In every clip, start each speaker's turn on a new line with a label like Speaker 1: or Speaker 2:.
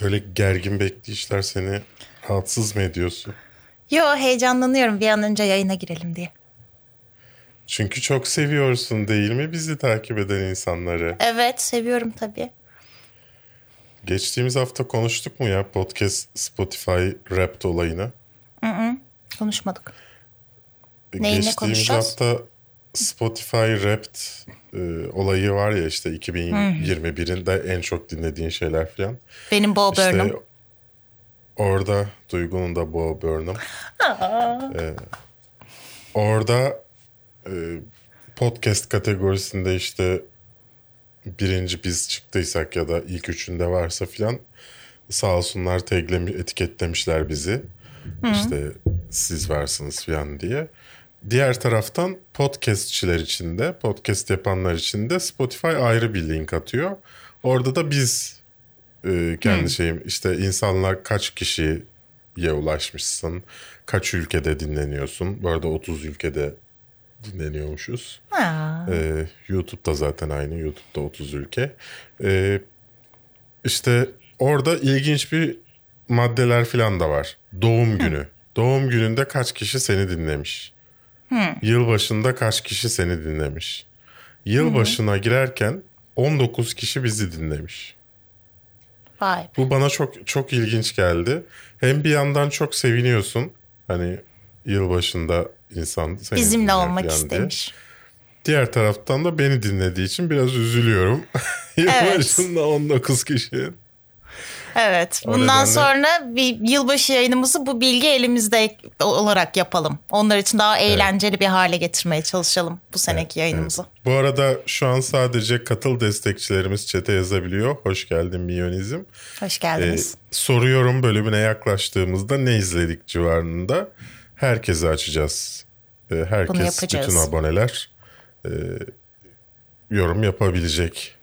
Speaker 1: Böyle gergin bekleyişler seni rahatsız mı ediyorsun?
Speaker 2: Yo heyecanlanıyorum bir an önce yayına girelim diye.
Speaker 1: Çünkü çok seviyorsun değil mi bizi takip eden insanları?
Speaker 2: Evet seviyorum tabii.
Speaker 1: Geçtiğimiz hafta konuştuk mu ya podcast Spotify Wrapped olayını?
Speaker 2: Konuşmadık. Neyine
Speaker 1: Geçtiğimiz
Speaker 2: konuşacağız?
Speaker 1: hafta Spotify Wrapped e, olayı var ya işte 2021'in de en çok dinlediğin şeyler falan.
Speaker 2: Benim Bo
Speaker 1: İşte
Speaker 2: Burnham.
Speaker 1: orada Duygu'nun da Bo Burnham. Ee, orada e, podcast kategorisinde işte birinci biz çıktıysak ya da ilk üçünde varsa filan sağ olsunlar taglemi, etiketlemişler bizi. İşte siz varsınız filan diye. Diğer taraftan podcastçiler için de podcast yapanlar için de Spotify ayrı bir link atıyor. Orada da biz e, kendi şeyim işte insanlar kaç kişiye ulaşmışsın, kaç ülkede dinleniyorsun. Bu arada 30 ülkede dinleniyormuşuz.
Speaker 2: Ha.
Speaker 1: Ee, YouTube'da zaten aynı. YouTube'da 30 ülke. Ee, işte orada ilginç bir maddeler falan da var. Doğum günü. Doğum gününde kaç kişi seni dinlemiş? Yılbaşında kaç kişi seni dinlemiş? Yılbaşına girerken 19 kişi bizi dinlemiş.
Speaker 2: Vay be.
Speaker 1: Bu bana çok çok ilginç geldi. Hem bir yandan çok seviniyorsun. Hani yılbaşında insan seni
Speaker 2: Bizimle olmak
Speaker 1: diye.
Speaker 2: istemiş.
Speaker 1: Diğer taraftan da beni dinlediği için biraz üzülüyorum. Yılbaşında 19 kişi.
Speaker 2: Evet.
Speaker 1: O
Speaker 2: Bundan
Speaker 1: nedenle-
Speaker 2: sonra bir yılbaşı yayınımızı bu bilgi elimizde olarak yapalım. Onlar için daha eğlenceli bir hale getirmeye çalışalım bu seneki yayınımızı.
Speaker 1: Bu arada şu an sadece katıl destekçilerimiz çete yazabiliyor. Hoş geldin Miyonizm.
Speaker 2: Hoş
Speaker 1: Ee,
Speaker 2: geldiniz.
Speaker 1: soruyorum bölümüne yaklaştığımızda ne izledik civarında herkese açacağız. Ee, herkes, bütün aboneler e, yorum yapabilecek.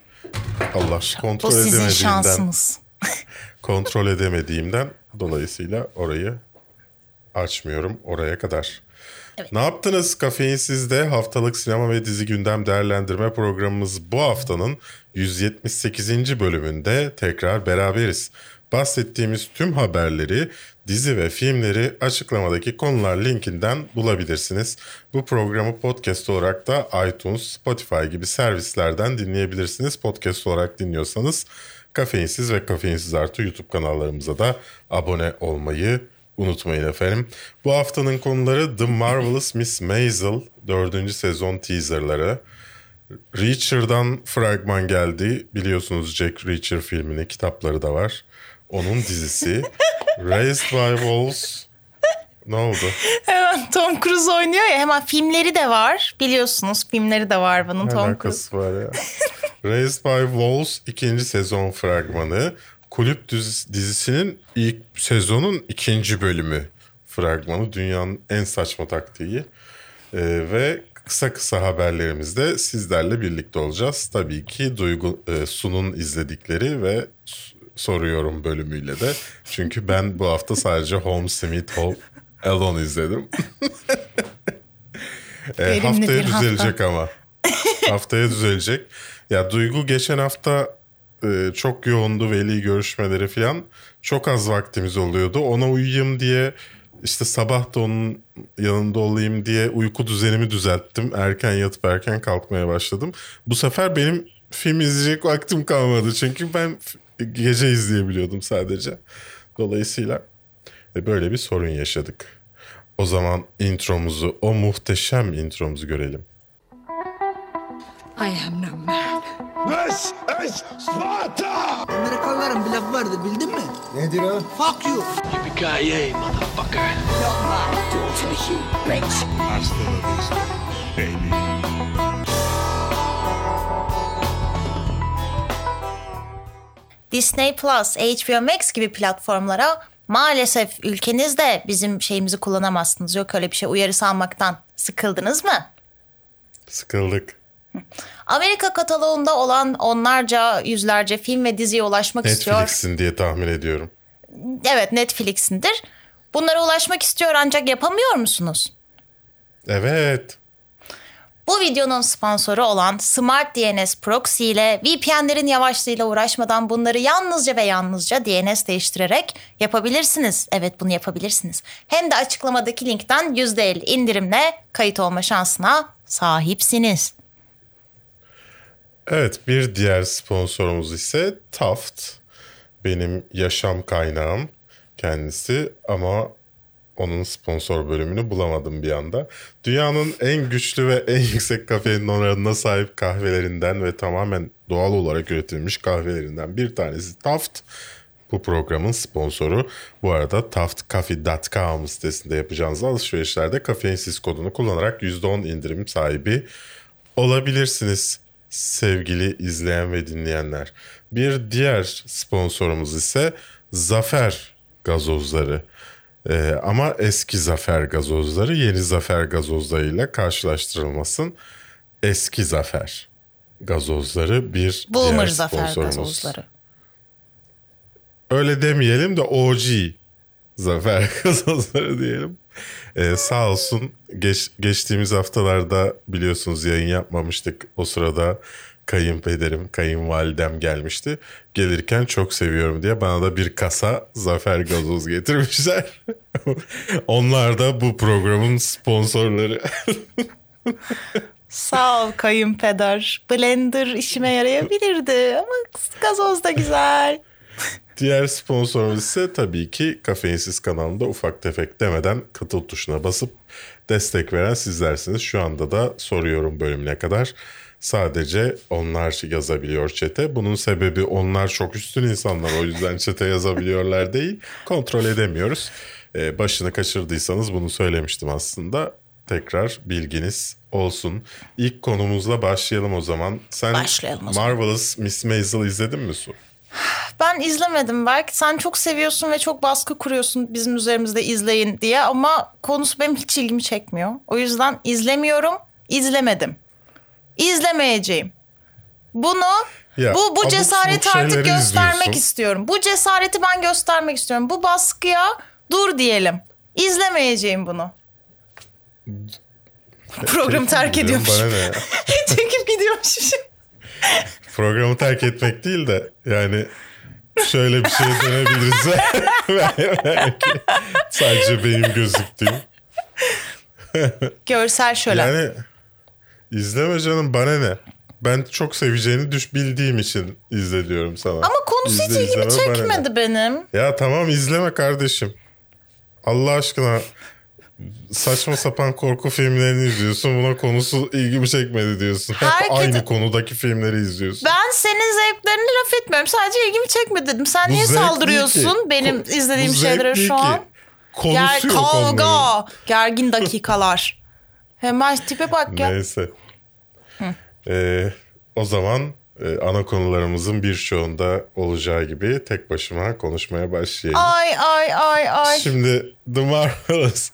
Speaker 1: Allah kontrol
Speaker 2: bu sizin şansınız.
Speaker 1: kontrol edemediğimden dolayısıyla orayı açmıyorum oraya kadar. Ne yaptınız Kafeinsiz'de haftalık sinema ve dizi gündem değerlendirme programımız bu haftanın 178. bölümünde tekrar beraberiz. Bahsettiğimiz tüm haberleri, dizi ve filmleri açıklamadaki konular linkinden bulabilirsiniz. Bu programı podcast olarak da iTunes, Spotify gibi servislerden dinleyebilirsiniz. Podcast olarak dinliyorsanız Kafeinsiz ve Kafeinsiz Artı YouTube kanallarımıza da abone olmayı unutmayın efendim. Bu haftanın konuları The Marvelous Miss Maisel 4. sezon teaserları. Reacher'dan fragman geldi. Biliyorsunuz Jack Reacher filmini, kitapları da var. Onun dizisi. Raised by Wolves. Ne oldu?
Speaker 2: Hemen Tom Cruise oynuyor ya hemen filmleri de var. Biliyorsunuz filmleri de var bunun
Speaker 1: Ne
Speaker 2: Tom Cruise.
Speaker 1: var ya? Raised by Wolves ikinci sezon fragmanı. Kulüp dizi- dizisinin ilk sezonun ikinci bölümü fragmanı. Dünyanın en saçma taktiği. Ee, ve kısa kısa haberlerimizde sizlerle birlikte olacağız. Tabii ki Duygu e, Su'nun izledikleri ve soruyorum bölümüyle de. Çünkü ben bu hafta sadece Home Sweet Alone izledim. E, haftaya
Speaker 2: bir hafta.
Speaker 1: düzelecek ama. haftaya düzelecek. Ya Duygu geçen hafta e, çok yoğundu veli görüşmeleri falan. Çok az vaktimiz oluyordu. Ona uyuyayım diye işte sabah da onun yanında olayım diye uyku düzenimi düzelttim. Erken yatıp erken kalkmaya başladım. Bu sefer benim film izleyecek vaktim kalmadı. Çünkü ben gece izleyebiliyordum sadece. Dolayısıyla böyle bir sorun yaşadık. O zaman intromuzu, o muhteşem intromuzu görelim.
Speaker 3: I am no man.
Speaker 4: This is Sparta!
Speaker 5: Amerikalıların bir lafı vardır bildin mi?
Speaker 4: Nedir o?
Speaker 5: Fuck you.
Speaker 4: Yippee-ki-yay, motherfucker! Hasta la vista, baby.
Speaker 2: Disney Plus, HBO Max gibi platformlara maalesef ülkenizde bizim şeyimizi kullanamazsınız. Yok öyle bir şey uyarısı almaktan sıkıldınız mı?
Speaker 1: Sıkıldık.
Speaker 2: Amerika kataloğunda olan onlarca yüzlerce film ve diziye ulaşmak istiyor.
Speaker 1: Netflix'in diye tahmin ediyorum.
Speaker 2: Evet Netflix'indir. Bunlara ulaşmak istiyor ancak yapamıyor musunuz?
Speaker 1: Evet.
Speaker 2: Bu videonun sponsoru olan Smart DNS Proxy ile VPN'lerin yavaşlığıyla uğraşmadan bunları yalnızca ve yalnızca DNS değiştirerek yapabilirsiniz. Evet bunu yapabilirsiniz. Hem de açıklamadaki linkten %50 indirimle kayıt olma şansına sahipsiniz.
Speaker 1: Evet bir diğer sponsorumuz ise Taft. Benim yaşam kaynağım kendisi ama onun sponsor bölümünü bulamadım bir anda. Dünyanın en güçlü ve en yüksek kafein oranına sahip kahvelerinden ve tamamen doğal olarak üretilmiş kahvelerinden bir tanesi Taft. Bu programın sponsoru. Bu arada taftcoffee.com sitesinde yapacağınız alışverişlerde kafeinsiz kodunu kullanarak %10 indirim sahibi olabilirsiniz sevgili izleyen ve dinleyenler. Bir diğer sponsorumuz ise Zafer gazozları. Ee, ama eski Zafer gazozları yeni Zafer gazozlarıyla karşılaştırılmasın. Eski Zafer gazozları bir
Speaker 2: Boomer
Speaker 1: diğer
Speaker 2: Zafer gazozları.
Speaker 1: Öyle demeyelim de OG Zafer gazozları diyelim. Ee, sağ olsun geç, geçtiğimiz haftalarda biliyorsunuz yayın yapmamıştık. O sırada kayınpederim, kayınvalidem gelmişti. Gelirken çok seviyorum diye bana da bir kasa Zafer gazoz getirmişler. Onlar da bu programın sponsorları.
Speaker 2: Sağ ol kayınpeder. Blender işime yarayabilirdi ama gazoz da güzel.
Speaker 1: Diğer sponsorumuz ise tabii ki Kafeinsiz kanalında ufak tefek demeden katıl tuşuna basıp destek veren sizlersiniz. Şu anda da soruyorum bölümüne kadar. Sadece onlar yazabiliyor çete. Bunun sebebi onlar çok üstün insanlar. O yüzden çete yazabiliyorlar değil. Kontrol edemiyoruz. Ee, başını kaçırdıysanız bunu söylemiştim aslında. Tekrar bilginiz olsun. İlk konumuzla başlayalım o zaman. Sen
Speaker 2: Başlayalım o zaman.
Speaker 1: Marvelous Miss Maisel izledin mi Su?
Speaker 2: Ben izlemedim belki sen çok seviyorsun ve çok baskı kuruyorsun bizim üzerimizde izleyin diye ama konusu benim hiç ilgimi çekmiyor. O yüzden izlemiyorum, izlemedim. İzlemeyeceğim. Bunu
Speaker 1: Ya,
Speaker 2: bu bu cesareti artık göstermek
Speaker 1: izliyorsun.
Speaker 2: istiyorum. Bu cesareti ben göstermek istiyorum. Bu baskıya dur diyelim. İzlemeyeceğim bunu. Programı terk ediyormuş.
Speaker 1: Bana ne ya?
Speaker 2: Çekip gidiyormuş.
Speaker 1: Programı terk etmek değil de yani şöyle bir şey dönebiliriz. Belki sadece benim gözüktüğüm.
Speaker 2: Görsel şölen.
Speaker 1: Yani izleme canım bana ne? Ben çok seveceğini düş bildiğim için izle diyorum sana.
Speaker 2: Ama konusu hiç ilgimi
Speaker 1: izleme,
Speaker 2: çekmedi benim.
Speaker 1: Ya tamam izleme kardeşim. Allah aşkına saçma sapan korku filmlerini izliyorsun. Buna konusu ilgimi çekmedi diyorsun. Hep
Speaker 2: Herkes-
Speaker 1: aynı konudaki filmleri izliyorsun.
Speaker 2: Ben senin zevklerine laf etmiyorum. Sadece ilgimi çekmedi dedim. Sen
Speaker 1: Bu
Speaker 2: niye saldırıyorsun
Speaker 1: ki.
Speaker 2: benim izlediğim
Speaker 1: bu
Speaker 2: şeylere şu
Speaker 1: ki.
Speaker 2: an?
Speaker 1: Konusu
Speaker 2: Ger
Speaker 1: yok onların.
Speaker 2: kavga, gergin dakikalar. Hemen tipe bak ya.
Speaker 1: Neyse. Ee, o zaman e, ana konularımızın birçoğunda olacağı gibi tek başıma konuşmaya başlayayım.
Speaker 2: Ay ay ay ay.
Speaker 1: Şimdi The Marvelous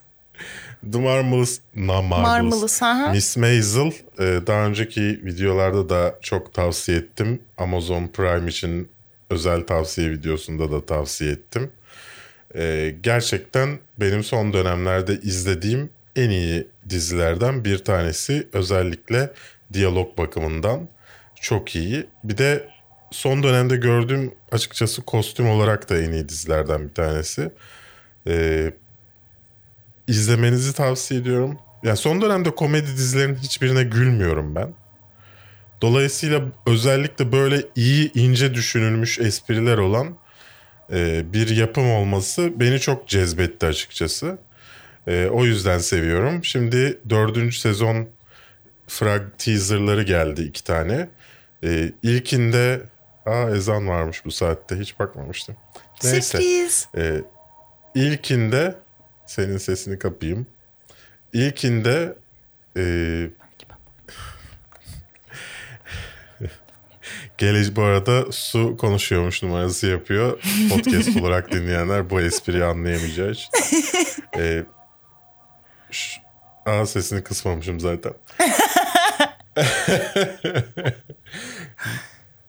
Speaker 1: The Marvelous, na Marvelous.
Speaker 2: Marvelous.
Speaker 1: Miss Maisel e, daha önceki videolarda da çok tavsiye ettim. Amazon Prime için özel tavsiye videosunda da tavsiye ettim. E, gerçekten benim son dönemlerde izlediğim en iyi dizilerden bir tanesi. Özellikle diyalog bakımından çok iyi. Bir de son dönemde gördüğüm açıkçası kostüm olarak da en iyi dizilerden bir tanesi. E, izlemenizi tavsiye ediyorum. Ya son dönemde komedi dizilerinin hiçbirine gülmüyorum ben. Dolayısıyla özellikle böyle iyi ince düşünülmüş espriler olan e, bir yapım olması beni çok cezbetti açıkçası. E, o yüzden seviyorum. Şimdi dördüncü sezon frag teaserları geldi iki tane. E, ilkinde aa ezan varmış bu saatte hiç bakmamıştım. Neyse.
Speaker 2: Sürpriz.
Speaker 1: Ee, ilkinde senin sesini kapayım. İlkinde e, Gele, bu arada su konuşuyormuş numarası yapıyor. Podcast olarak dinleyenler bu espriyi anlayamayacağı için. Ee, ş- aa sesini kısmamışım zaten.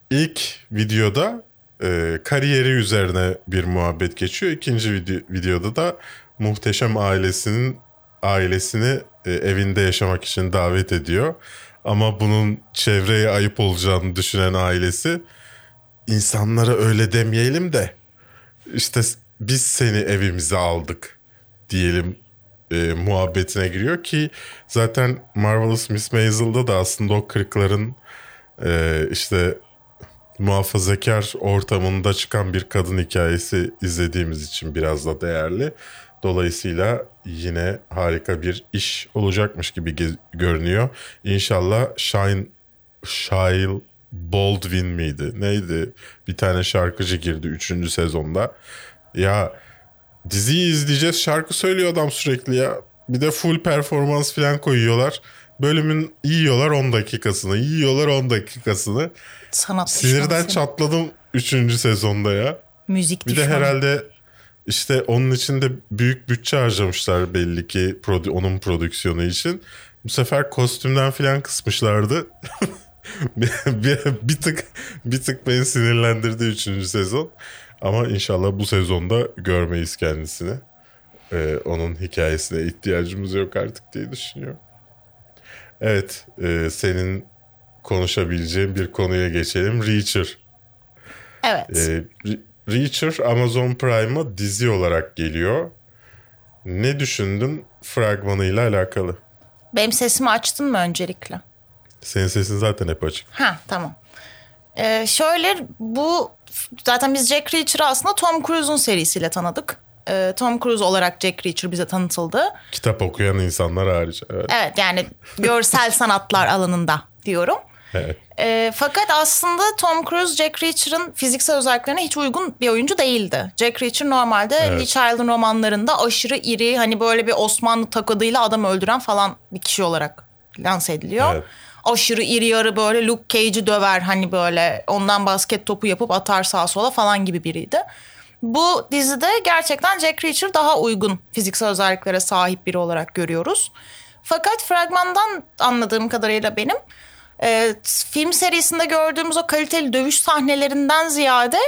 Speaker 1: İlk videoda e, kariyeri üzerine bir muhabbet geçiyor. İkinci video, videoda da muhteşem ailesinin ailesini e, evinde yaşamak için davet ediyor. Ama bunun çevreye ayıp olacağını düşünen ailesi insanlara öyle demeyelim de işte biz seni evimize aldık diyelim e, muhabbetine giriyor ki zaten Marvelous Miss Maisel'da da aslında o kırkların e, işte muhafazakar ortamında çıkan bir kadın hikayesi izlediğimiz için biraz da değerli. Dolayısıyla yine harika bir iş olacakmış gibi görünüyor. İnşallah Shine Shile Baldwin miydi? Neydi? Bir tane şarkıcı girdi 3. sezonda. Ya diziyi izleyeceğiz şarkı söylüyor adam sürekli ya. Bir de full performans falan koyuyorlar. Bölümün yiyorlar 10 dakikasını. Yiyorlar 10 dakikasını.
Speaker 2: Sanat
Speaker 1: Sinirden
Speaker 2: düşmanı.
Speaker 1: çatladım 3. sezonda ya.
Speaker 2: Müzik
Speaker 1: Bir de
Speaker 2: düşmanı.
Speaker 1: herhalde işte onun için de büyük bütçe harcamışlar belli ki produ- onun prodüksiyonu için. Bu sefer kostümden falan kısmışlardı. bir, bir, bir tık bir tık beni sinirlendirdi 3. sezon. Ama inşallah bu sezonda görmeyiz kendisini. Ee, onun hikayesine ihtiyacımız yok artık diye düşünüyorum. Evet, e, senin konuşabileceğin bir konuya geçelim. Reacher.
Speaker 2: Evet.
Speaker 1: Ee, Re- Reacher Amazon Prime'a dizi olarak geliyor. Ne düşündün fragmanıyla alakalı?
Speaker 2: Benim sesimi açtın mı öncelikle?
Speaker 1: Senin sesin zaten hep açık.
Speaker 2: Ha tamam. Ee, şöyle bu zaten biz Jack Reacher'ı aslında Tom Cruise'un serisiyle tanıdık. Ee, Tom Cruise olarak Jack Reacher bize tanıtıldı.
Speaker 1: Kitap okuyan insanlar hariç. Evet.
Speaker 2: Evet yani görsel sanatlar alanında diyorum.
Speaker 1: Evet.
Speaker 2: Ee, fakat aslında Tom Cruise Jack Reacher'ın fiziksel özelliklerine hiç uygun bir oyuncu değildi. Jack Reacher normalde
Speaker 1: Evet.
Speaker 2: Lee Child'ın romanlarında aşırı iri hani böyle bir Osmanlı takadıyla adam öldüren falan bir kişi olarak lanse ediliyor.
Speaker 1: Evet.
Speaker 2: Aşırı iri yarı böyle Luke Cage'i döver hani böyle ondan basket topu yapıp atar sağa sola falan gibi biriydi. Bu dizide gerçekten Jack Reacher daha uygun fiziksel özelliklere sahip biri olarak görüyoruz. Fakat fragmandan anladığım kadarıyla benim e, film serisinde gördüğümüz o kaliteli dövüş sahnelerinden ziyade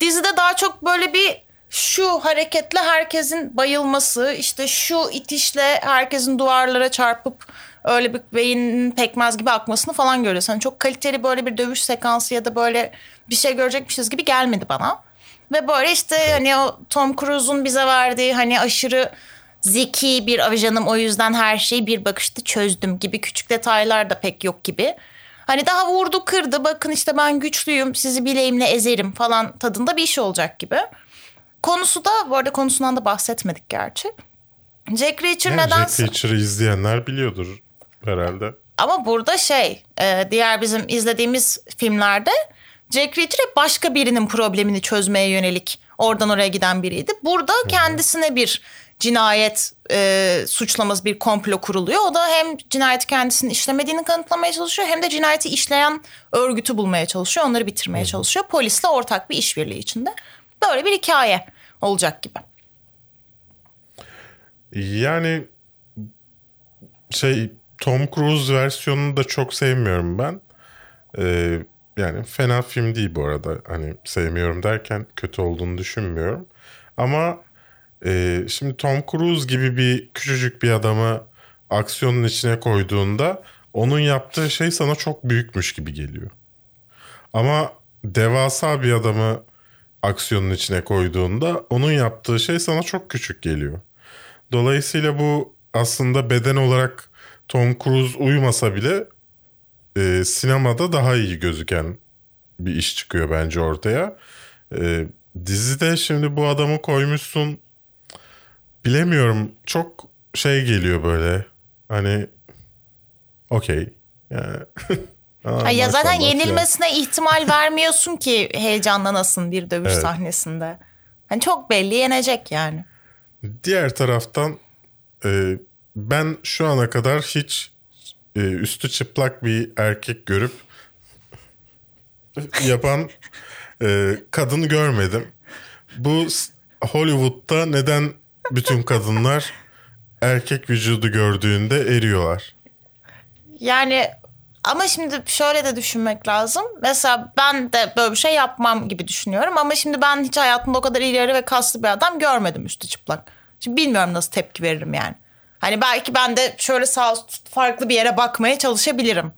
Speaker 2: dizide daha çok böyle bir şu hareketle herkesin bayılması, işte şu itişle herkesin duvarlara çarpıp öyle bir beynin pekmez gibi akmasını falan görüyorsun. Hani çok kaliteli böyle bir dövüş sekansı ya da böyle bir şey görecekmişiz gibi gelmedi bana. Ve böyle işte hani o Tom Cruise'un bize verdiği hani aşırı zeki bir ajanım o yüzden her şeyi bir bakışta çözdüm gibi küçük detaylar da pek yok gibi. Hani daha vurdu kırdı bakın işte ben güçlüyüm sizi bileğimle ezerim falan tadında bir iş olacak gibi. Konusu da bu arada konusundan da bahsetmedik gerçi. Jack Reacher
Speaker 1: Yani
Speaker 2: nedense...
Speaker 1: Jack Reacher'ı izleyenler biliyordur herhalde.
Speaker 2: Ama burada şey e, diğer bizim izlediğimiz filmlerde Jack Reacher hep başka birinin problemini çözmeye yönelik oradan oraya giden biriydi. Burada kendisine bir cinayet e, suçlaması bir komplo kuruluyor. O da hem cinayeti kendisinin işlemediğini kanıtlamaya çalışıyor hem de cinayeti işleyen örgütü bulmaya çalışıyor. Onları bitirmeye çalışıyor. Polisle ortak bir işbirliği içinde. Böyle bir hikaye olacak gibi.
Speaker 1: Yani şey Tom Cruise versiyonunu da çok sevmiyorum ben. Ee, yani fena film değil bu arada. Hani sevmiyorum derken kötü olduğunu düşünmüyorum. Ama e, şimdi Tom Cruise gibi bir küçücük bir adamı aksiyonun içine koyduğunda onun yaptığı şey sana çok büyükmüş gibi geliyor. Ama devasa bir adamı aksiyonun içine koyduğunda onun yaptığı şey sana çok küçük geliyor. Dolayısıyla bu aslında beden olarak Tom Cruise uyumasa bile e, sinemada daha iyi gözüken bir iş çıkıyor bence ortaya. E, dizide şimdi bu adamı koymuşsun bilemiyorum çok şey geliyor böyle hani okey yani Aa,
Speaker 2: ya zaten yenilmesine ihtimal vermiyorsun ki heyecanlanasın bir dövüş
Speaker 1: Evet.
Speaker 2: sahnesinde. Hani çok belli yenecek yani.
Speaker 1: Diğer taraftan e, ben şu ana kadar hiç e, üstü çıplak bir erkek görüp yapan e, kadın görmedim. Bu Hollywood'da neden bütün kadınlar erkek vücudu gördüğünde eriyorlar?
Speaker 2: Yani ama şimdi şöyle de düşünmek lazım. Mesela ben de böyle bir şey yapmam gibi düşünüyorum. Ama şimdi ben hiç hayatımda o kadar ileri ve kaslı bir adam görmedim üstü çıplak. Şimdi bilmiyorum nasıl tepki veririm yani. Hani belki ben de şöyle sağ farklı bir yere bakmaya çalışabilirim.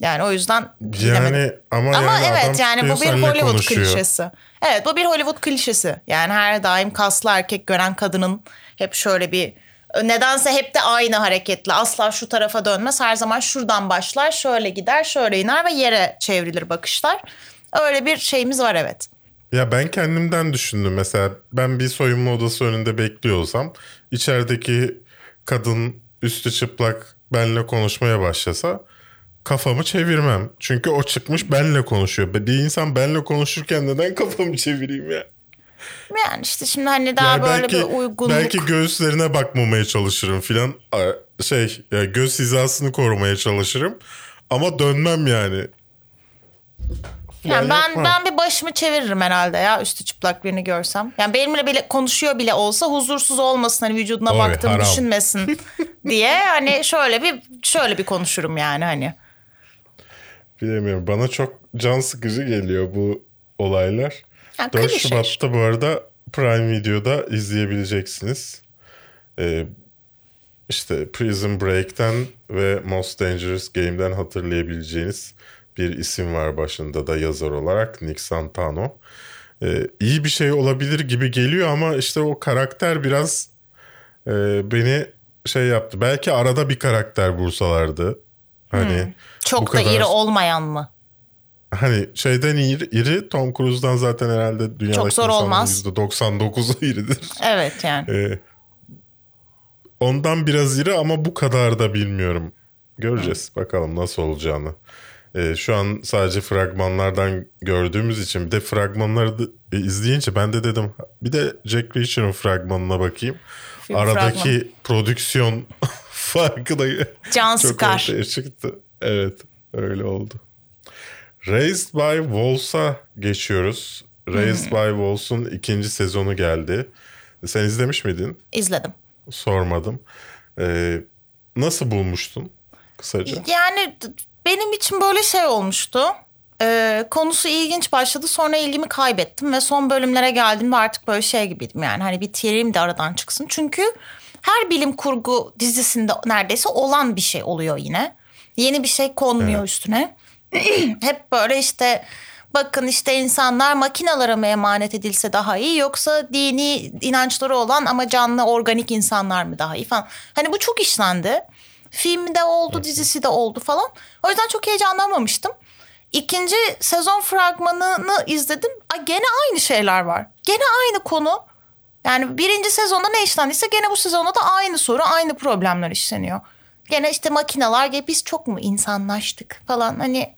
Speaker 2: Yani o yüzden bilemedim.
Speaker 1: Yani ama,
Speaker 2: Ama
Speaker 1: yani
Speaker 2: evet yani bu bir Hollywood
Speaker 1: konuşuyor.
Speaker 2: klişesi. Evet bu bir Hollywood klişesi. Yani her daim kaslı erkek gören kadının hep şöyle bir nedense hep de aynı hareketli. Asla şu tarafa dönmez. Her zaman şuradan başlar, şöyle gider, şöyle iner ve yere çevrilir bakışlar. Öyle bir şeyimiz var evet.
Speaker 1: Ya ben kendimden düşündüm mesela ben bir soyunma odası önünde bekliyorsam içerideki kadın üstü çıplak benle konuşmaya başlasa kafamı çevirmem. Çünkü o çıkmış benle konuşuyor. Bir insan benle konuşurken neden kafamı çevireyim ya?
Speaker 2: Yani işte şimdi hani daha
Speaker 1: Yani
Speaker 2: böyle
Speaker 1: belki,
Speaker 2: bir uygunluk.
Speaker 1: belki göğüslerine bakmamaya çalışırım filan. Şey ya göz hizasını korumaya çalışırım. Ama dönmem yani.
Speaker 2: Yani ben
Speaker 1: yapmam.
Speaker 2: ben bir başımı çeviririm herhalde ya üstü çıplak birini görsem. Yani benimle bile konuşuyor bile olsa huzursuz olmasın hani vücuduna
Speaker 1: Oy,
Speaker 2: baktığımı
Speaker 1: haram.
Speaker 2: düşünmesin diye hani şöyle bir şöyle bir konuşurum yani hani.
Speaker 1: Bilemiyorum. Bana çok can sıkıcı geliyor bu olaylar.
Speaker 2: Ya,
Speaker 1: 4
Speaker 2: klişe
Speaker 1: Şubat'ta bu arada Prime Video'da izleyebileceksiniz. Ee, işte Prison Break'ten ve Most Dangerous Game'den hatırlayabileceğiniz bir isim var başında da yazar olarak Nick Santano. Ee, iyi bir şey olabilir gibi geliyor ama işte o karakter biraz e, beni şey yaptı. Belki arada bir karakter bulsalardı. Hani bu
Speaker 2: Çok da
Speaker 1: kadar-
Speaker 2: iri olmayan mı?
Speaker 1: Hani şeyden iri, iri Tom Cruise'dan zaten herhalde dünyadaki
Speaker 2: Çok zor olmaz.
Speaker 1: %99'u iridir.
Speaker 2: Evet yani.
Speaker 1: Ee, ondan biraz iri ama bu kadar da bilmiyorum. Göreceğiz bakalım nasıl olacağını. Ee, şu an sadece fragmanlardan gördüğümüz için bir de fragmanları da, e, izleyince ben de dedim bir de Jack Reacher'ın fragmanına bakayım.
Speaker 2: Film
Speaker 1: Aradaki
Speaker 2: fragmanı.
Speaker 1: prodüksiyon farkı da
Speaker 2: Can
Speaker 1: çok
Speaker 2: sıkar.
Speaker 1: ortaya çıktı. Evet öyle oldu. Raised by Wolves'a geçiyoruz. Raised by Wolves'un ikinci sezonu geldi. Sen izlemiş miydin?
Speaker 2: İzledim.
Speaker 1: Sormadım. Ee, nasıl bulmuştun kısaca?
Speaker 2: Yani benim için böyle şey olmuştu. Ee, konusu ilginç başladı sonra ilgimi kaybettim ve son bölümlere geldiğimde artık böyle şey gibiydim yani hani bitireyim de aradan çıksın. Çünkü her bilim kurgu dizisinde neredeyse olan bir şey oluyor yine. Yeni bir şey konmuyor üstüne. Hep böyle işte bakın işte insanlar makinalara mı emanet edilse daha iyi yoksa dini inançları olan ama canlı organik insanlar mı daha iyi falan. Hani bu çok işlendi. Filmi de oldu, dizisi de oldu falan. O yüzden çok heyecanlanmamıştım. İkinci sezon fragmanını izledim. Ay gene aynı şeyler var. Gene aynı konu. Yani birinci sezonda ne işlendiyse gene bu sezonda da aynı soru, aynı problemler işleniyor. Gene işte makineler gibi biz çok mu insanlaştık falan hani.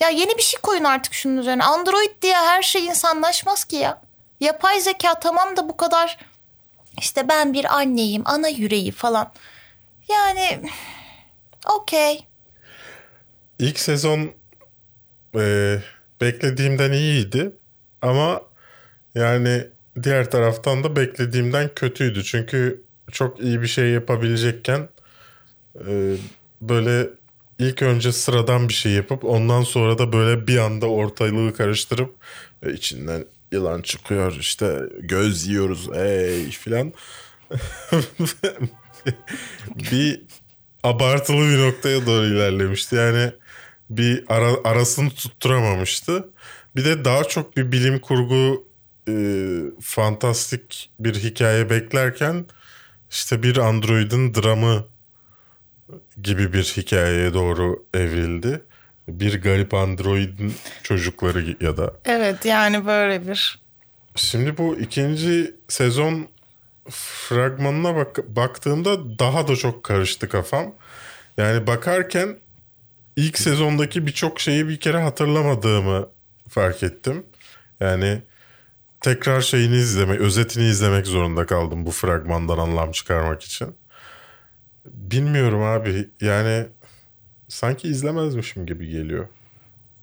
Speaker 2: Ya yeni bir şey koyun artık şunun üzerine. Android diye her şey insanlaşmaz ki ya. Yapay zeka tamam da bu kadar işte ben bir anneyim, ana yüreği falan. Yani okey.
Speaker 1: İlk sezon e, beklediğimden iyiydi ama yani diğer taraftan da beklediğimden kötüydü. Çünkü çok iyi bir şey yapabilecekken e, böyle ilk önce sıradan bir şey yapıp ondan sonra da böyle bir anda ortalığı karıştırıp e, içinden yılan çıkıyor işte göz yiyoruz ey filan. bir abartılı bir noktaya doğru ilerlemişti. Yani bir ara, arasını tutturamamıştı. Bir de daha çok bir bilim kurgu e, fantastik bir hikaye beklerken işte bir androidin dramı gibi bir hikayeye doğru evrildi. Bir garip androidin çocukları ya da
Speaker 2: Evet yani böyle bir.
Speaker 1: Şimdi bu ikinci sezon fragmanına bak baktığımda daha da çok karıştı kafam. Yani bakarken ilk sezondaki birçok şeyi bir kere hatırlamadığımı fark ettim. Yani tekrar şeyini izlemek, özetini izlemek zorunda kaldım bu fragmandan anlam çıkarmak için. Bilmiyorum abi. Yani sanki izlemezmişim gibi geliyor.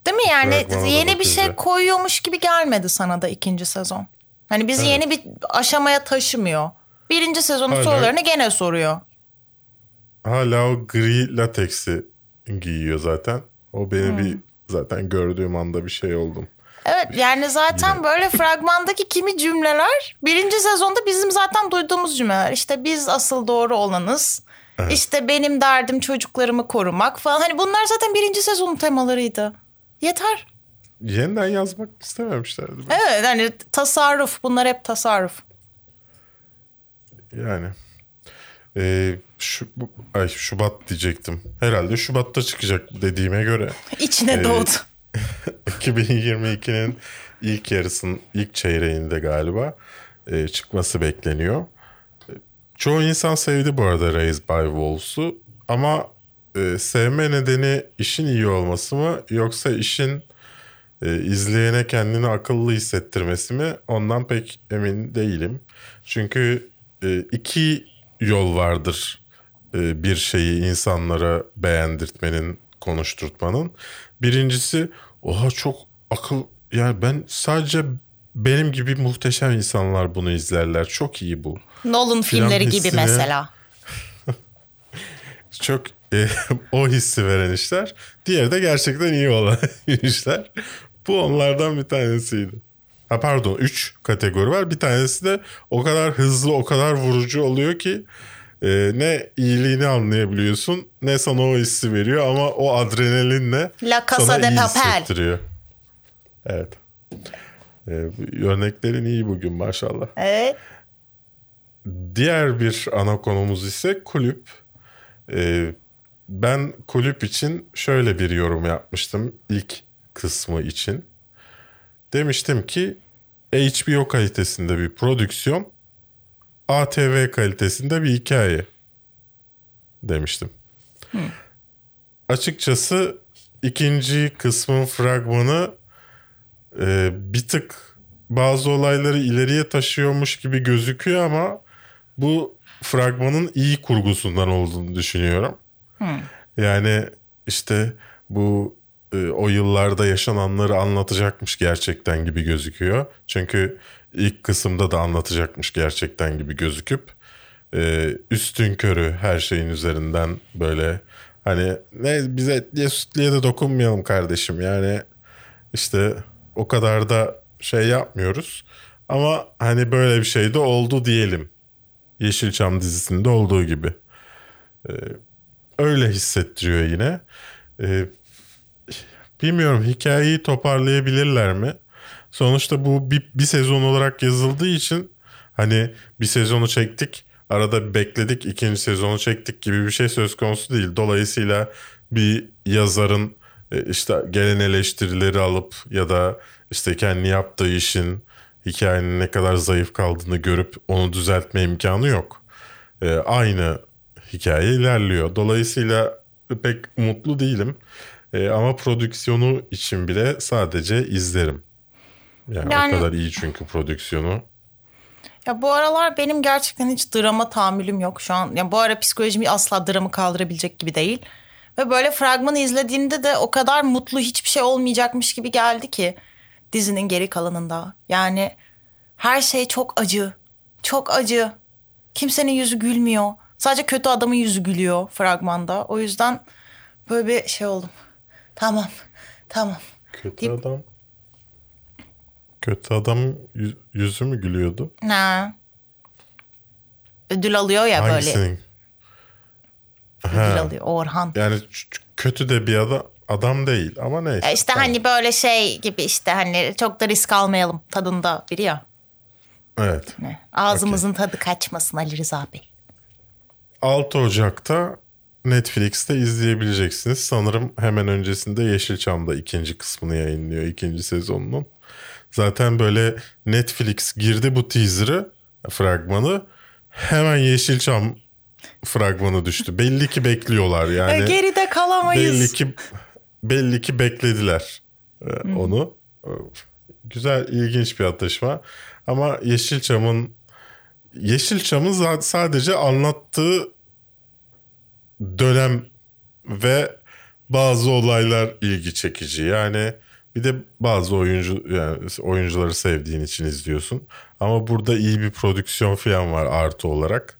Speaker 2: Değil mi yani
Speaker 1: Fragmana
Speaker 2: yeni bir şey koyuyormuş gibi gelmedi sana da ikinci sezon. Hani bizi
Speaker 1: Evet.
Speaker 2: yeni bir aşamaya taşımıyor. Birinci sezonun
Speaker 1: Hala-
Speaker 2: sorularını gene soruyor.
Speaker 1: Hala o gri lateksi giyiyor zaten. O beni bir zaten gördüğüm anda bir şey oldum.
Speaker 2: Evet yani zaten böyle fragmandaki kimi cümleler birinci sezonda bizim zaten duyduğumuz cümleler. İşte biz asıl doğru olanız. İşte benim derdim çocuklarımı korumak falan. Hani bunlar zaten birinci sezonun temalarıydı. Yeter.
Speaker 1: Yeniden yazmak istememişlerdi.
Speaker 2: Evet hani tasarruf bunlar hep tasarruf.
Speaker 1: Yani. Ee, şu, ay, Şubat diyecektim. Herhalde Şubat'ta çıkacak dediğime göre.
Speaker 2: İçine
Speaker 1: Evet.
Speaker 2: doğdu.
Speaker 1: 2022'nin ilk yarısının ilk çeyreğinde galiba e, çıkması bekleniyor. E, Çoğu insan sevdi bu arada Raised by Wolves'u ama e, sevme nedeni işin iyi olması mı yoksa işin e, izleyene kendini akıllı hissettirmesi mi ondan pek emin değilim. Çünkü e, iki yol vardır e, bir şeyi insanlara beğendirtmenin, konuşturtmanın. Birincisi oha çok akıl yani ben sadece benim gibi muhteşem insanlar bunu izlerler. Çok iyi bu.
Speaker 2: Nolan filmleri gibi
Speaker 1: hissini-
Speaker 2: mesela.
Speaker 1: Çok e, o hissi veren işler. Diğeri de gerçekten iyi olan işler. Bu onlardan bir tanesiydi. Ha pardon 3 kategori var. Bir tanesi de o kadar hızlı, o kadar vurucu oluyor ki e, ne iyiliğini anlayabiliyorsun ne sana o hissi veriyor ama o adrenalinle
Speaker 2: La Casa
Speaker 1: sana
Speaker 2: de
Speaker 1: iyi
Speaker 2: Papel.
Speaker 1: hissettiriyor. Evet. E, örneklerin iyi bugün maşallah.
Speaker 2: Evet.
Speaker 1: Diğer bir ana konumuz ise kulüp. Ee, ben kulüp için şöyle bir yorum yapmıştım ilk kısmı için. Demiştim ki HBO kalitesinde bir prodüksiyon, ATV kalitesinde bir hikaye demiştim. Açıkçası ikinci kısmın fragmanı e, bir tık bazı olayları ileriye taşıyormuş gibi gözüküyor ama bu fragmanın iyi kurgusundan olduğunu düşünüyorum. Yani işte bu o yıllarda yaşananları anlatacakmış gerçekten gibi gözüküyor. Çünkü ilk kısımda da anlatacakmış gerçekten gibi gözüküp e, üstün körü her şeyin üzerinden böyle hani ne bize etliye sütliye de dokunmayalım kardeşim. Yani işte o kadar da şey yapmıyoruz. Ama hani böyle bir şey de oldu diyelim. Yeşilçam dizisinde olduğu gibi. Ee, öyle hissettiriyor yine. Ee, bilmiyorum hikayeyi toparlayabilirler mi sonuçta bu bir, bir sezon olarak yazıldığı için hani bir sezonu çektik arada bekledik ikinci sezonu çektik gibi bir şey söz konusu değil dolayısıyla bir yazarın e, işte gelen eleştirileri alıp ya da işte kendi yaptığı işin hikayenin ne kadar zayıf kaldığını görüp onu düzeltme imkanı yok. E, aynı hikaye ilerliyor. Dolayısıyla pek mutlu değilim. E, ama prodüksiyonu için bile sadece izlerim. Yani,
Speaker 2: Yani-
Speaker 1: o kadar iyi çünkü prodüksiyonu.
Speaker 2: Ya bu aralar benim gerçekten hiç drama tahammülüm yok şu an. Ya bu ara psikolojimi asla dramı kaldırabilecek gibi değil. Ve böyle fragmanı izlediğimde de o kadar mutlu hiçbir şey olmayacakmış gibi geldi ki dizinin geri kalanında. Yani her şey çok acı. Çok acı. Kimsenin yüzü gülmüyor. Sadece kötü adamın yüzü gülüyor fragmanda. O yüzden böyle bir şey oldum. Tamam. Tamam.
Speaker 1: Kötü
Speaker 2: Deyip-
Speaker 1: adam. Kötü adam yü- yüzü mü gülüyordu?
Speaker 2: Ha. Ödül alıyor ya böyle.
Speaker 1: Hangisinin?
Speaker 2: Ödül
Speaker 1: Ha.
Speaker 2: alıyor. Orhan.
Speaker 1: Yani kötü de bir adam, adam değil ama neyse.
Speaker 2: Ya işte
Speaker 1: Tamam.
Speaker 2: hani böyle şey gibi işte hani çok da risk almayalım tadında biri ya.
Speaker 1: Evet.
Speaker 2: Ağzımızın tadı kaçmasın Ali Rıza Bey.
Speaker 1: 6 Ocak'ta Netflix'te izleyebileceksiniz. Sanırım hemen öncesinde Yeşilçam'da ikinci kısmını yayınlıyor ikinci sezonunun. Zaten böyle Netflix girdi bu teaser'ı, fragmanı. Hemen Yeşilçam fragmanı düştü. Belli ki bekliyorlar yani.
Speaker 2: Ya geride kalamayız.
Speaker 1: Belli ki belli ki beklediler e, onu. E, Güzel, ilginç bir atışma. Ama Yeşilçam'ın Yeşilçam'ın sadece anlattığı dönem ve bazı olaylar ilgi çekici. Yani bir de bazı oyuncu yani oyuncuları sevdiğin için izliyorsun. Ama burada iyi bir prodüksiyon falan var artı olarak.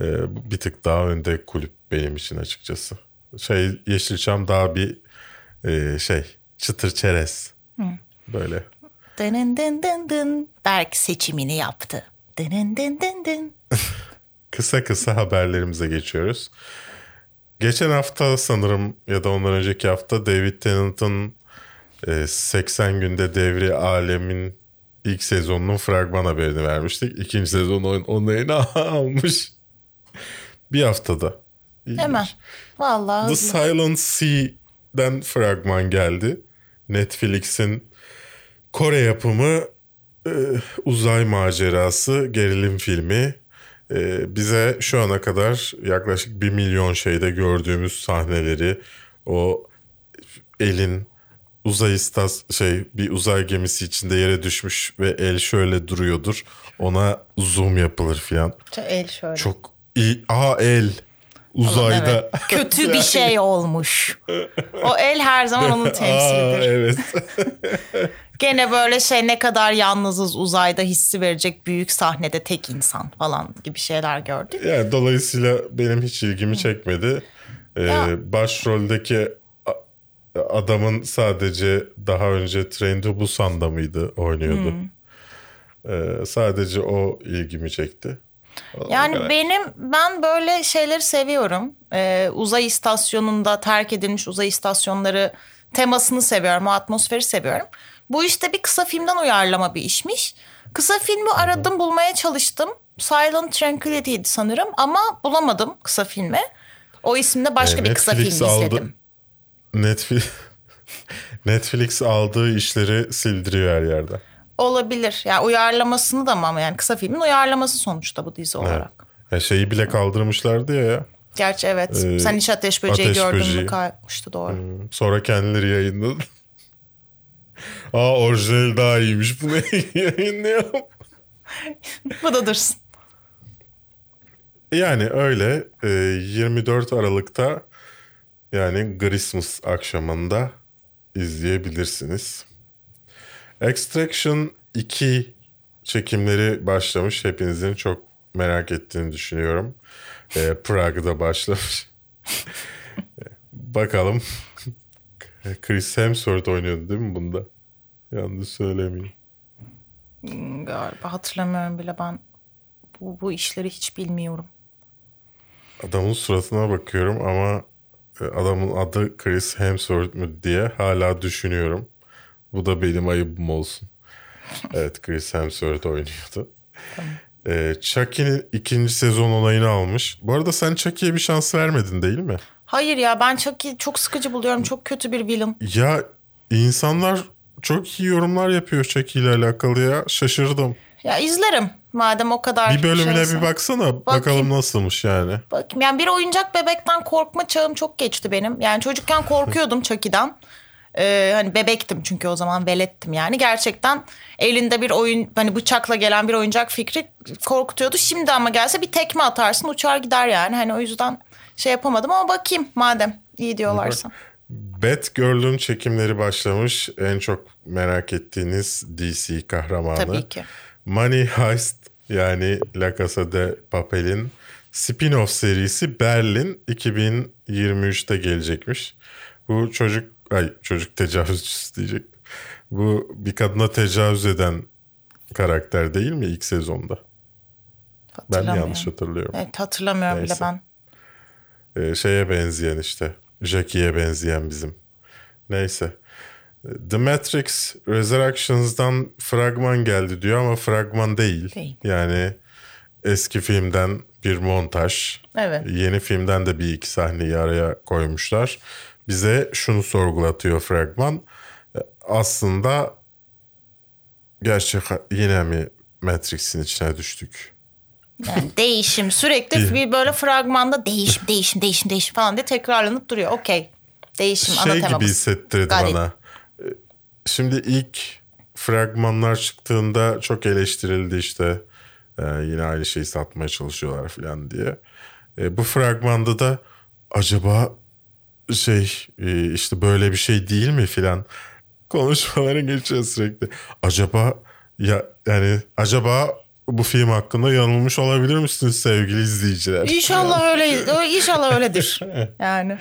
Speaker 1: Ee, bir tık daha önde kulüp benim için açıkçası. Şey Yeşilçam daha bir e, şey çıtır çerez. Böyle.
Speaker 2: Dın dın dın dın. Berk seçimini yaptı. Dın dın dın dın.
Speaker 1: Kısa kısa haberlerimize geçiyoruz. Geçen hafta sanırım ya da ondan önceki hafta David Tennant'ın e, 80 günde devri alemin ilk sezonunun fragman haberini vermiştik. İkinci sezon yayını almış. Bir haftada. İlginç.
Speaker 2: Hemen. Vallahi
Speaker 1: The. Silent Sea'den fragman geldi. Netflix'in Kore yapımı e, uzay macerası gerilim filmi. E, bize şu ana kadar yaklaşık bir milyon şeyde gördüğümüz sahneleri o elin uzay istas şey bir uzay gemisi içinde yere düşmüş ve el şöyle duruyordur. Ona zoom yapılır filan.
Speaker 2: El şöyle.
Speaker 1: Çok iyi. Aa el uzayda.
Speaker 2: Evet. Kötü bir şey olmuş. O el her zaman onun
Speaker 1: Aa,
Speaker 2: temsilidir.
Speaker 1: evet.
Speaker 2: Gene böyle şey ne kadar yalnızız uzayda hissi verecek büyük sahnede tek insan falan gibi şeyler gördük.
Speaker 1: Yani dolayısıyla benim hiç ilgimi çekmedi. Ee,
Speaker 2: Ya.
Speaker 1: başroldeki adamın sadece daha önce Train to Busan'da mıydı oynuyordu. Ee, sadece o ilgimi çekti. O
Speaker 2: Yani
Speaker 1: kadar.
Speaker 2: benim ben böyle şeyleri seviyorum. Ee, uzay istasyonunda terk edilmiş uzay istasyonları temasını seviyorum. O atmosferi seviyorum. Bu işte bir kısa filmden uyarlama bir işmiş. Kısa filmi aradım bulmaya çalıştım. Silent Tranquility'ydi sanırım ama bulamadım kısa filmi. O isimde başka
Speaker 1: Ee,
Speaker 2: bir kısa film
Speaker 1: aldı-
Speaker 2: izledim.
Speaker 1: Netflix Netflix aldığı işleri sildiriyor her yerde.
Speaker 2: Olabilir. Yani uyarlamasını da mı ama yani kısa filmin uyarlaması sonuçta bu dizi olarak.
Speaker 1: Ya şeyi bile kaldırmışlardı ya. ya.
Speaker 2: Gerçi evet.
Speaker 1: Ee,
Speaker 2: Sen hiç ateş böceği
Speaker 1: Ateş
Speaker 2: gördün
Speaker 1: Böceği.
Speaker 2: mü kaymıştı doğru.
Speaker 1: Sonra kendileri yayınladı. Aa orijinal daha iyiymiş. Bunu yayınlayalım.
Speaker 2: Bu da dursun.
Speaker 1: Yani öyle e, 24 Aralık'ta yani Christmas akşamında izleyebilirsiniz. Extraction 2 çekimleri başlamış. Hepinizin çok merak ettiğini düşünüyorum. E, Prague'da başlamış. Bakalım. Chris Hemsworth oynuyordu değil mi bunda? Yanlış söylemeyeyim.
Speaker 2: Galiba hatırlamıyorum bile ben. Bu, bu işleri hiç bilmiyorum.
Speaker 1: Adamın suratına bakıyorum ama e, adamın adı Chris Hemsworth mü diye hala düşünüyorum. Bu da benim ayıbım olsun. Evet Chris Hemsworth oynuyordu. Ee, Chucky'nin ikinci sezon olayını almış. Bu arada sen Chucky'ye bir şans vermedin değil mi?
Speaker 2: Hayır ya ben çok çok sıkıcı buluyorum. Çok kötü bir villain.
Speaker 1: Ya insanlar çok iyi yorumlar yapıyor Chucky ile alakalı ya. Şaşırdım.
Speaker 2: Ya izlerim madem o kadar
Speaker 1: Bir bölümüne
Speaker 2: şeyse.
Speaker 1: bir baksana. Bakalım nasılmış yani.
Speaker 2: Bakayım yani bir oyuncak bebekten korkma çağım çok geçti benim. Yani çocukken korkuyordum Chucky'den. Ee, hani bebektim çünkü o zaman velettim yani. Gerçekten elinde bir oyun hani bıçakla gelen bir oyuncak fikri korkutuyordu. Şimdi ama gelse bir tekme atarsın uçar gider yani. Hani o yüzden şey yapamadım ama bakayım madem iyi diyorlarsa.
Speaker 1: Batgirl'ün çekimleri başlamış. En çok merak ettiğiniz DC kahramanı.
Speaker 2: Tabii ki.
Speaker 1: Money Heist yani La Casa de Papel'in spin-off serisi Berlin 2023'te gelecekmiş. Bu çocuk ay çocuk tecavüzcüsü diyecek. Bu bir kadına tecavüz eden karakter değil mi ilk sezonda? Ben yanlış hatırlıyorum?
Speaker 2: Evet hatırlamıyorum bile
Speaker 1: Neyse.
Speaker 2: ben.
Speaker 1: Ee, şeye benzeyen işte. Jackie'ye benzeyen bizim. Neyse. The Matrix Resurrections'dan fragman geldi diyor ama fragman değil.
Speaker 2: Değil.
Speaker 1: Yani eski filmden bir montaj.
Speaker 2: Evet.
Speaker 1: Yeni filmden de bir iki sahneyi araya koymuşlar. Bize şunu sorgulatıyor fragman. Aslında gerçek yine mi Matrix'in içine düştük?
Speaker 2: Yani değişim sürekli bir böyle fragmanda değişim değişim değişim değişim falan diye tekrarlanıp duruyor. Okey. Değişim ana
Speaker 1: şey gibi
Speaker 2: temamız.
Speaker 1: hissettirdi
Speaker 2: it.
Speaker 1: bana. Ee, Şimdi ilk fragmanlar çıktığında çok eleştirildi işte. Ee, yine aynı şeyi satmaya çalışıyorlar falan diye. Ee, bu fragmanda da acaba şey e, işte böyle bir şey değil mi filan konuşmaları geçiyor sürekli. Acaba ya yani acaba bu film hakkında yanılmış olabilir misiniz sevgili izleyiciler?
Speaker 2: İnşallah öyle inşallah öyledir. Yani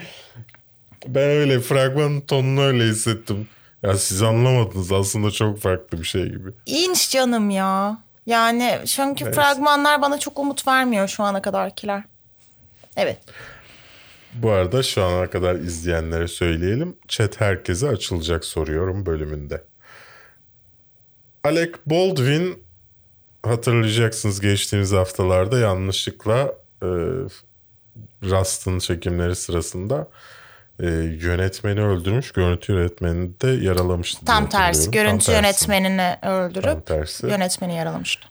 Speaker 1: Ben öyle fragmanın tonunu öyle hissettim. Ya siz anlamadınız aslında çok farklı bir şey gibi.
Speaker 2: İnç canım ya. Yani çünkü
Speaker 1: Neyse.
Speaker 2: fragmanlar bana çok umut vermiyor şu ana kadarkiler. Evet.
Speaker 1: Bu arada şu ana kadar izleyenlere söyleyelim. Chat herkese açılacak soruyorum bölümünde. Alec Baldwin hatırlayacaksınız geçtiğimiz haftalarda yanlışlıkla e, Rust'ın çekimleri sırasında e, yönetmeni öldürmüş. Görüntü yönetmenini de yaralamıştı.
Speaker 2: Tam tersi. Görüntü
Speaker 1: Tam tersi.
Speaker 2: yönetmenini öldürüp
Speaker 1: Tam tersi.
Speaker 2: yönetmeni yaralamıştı.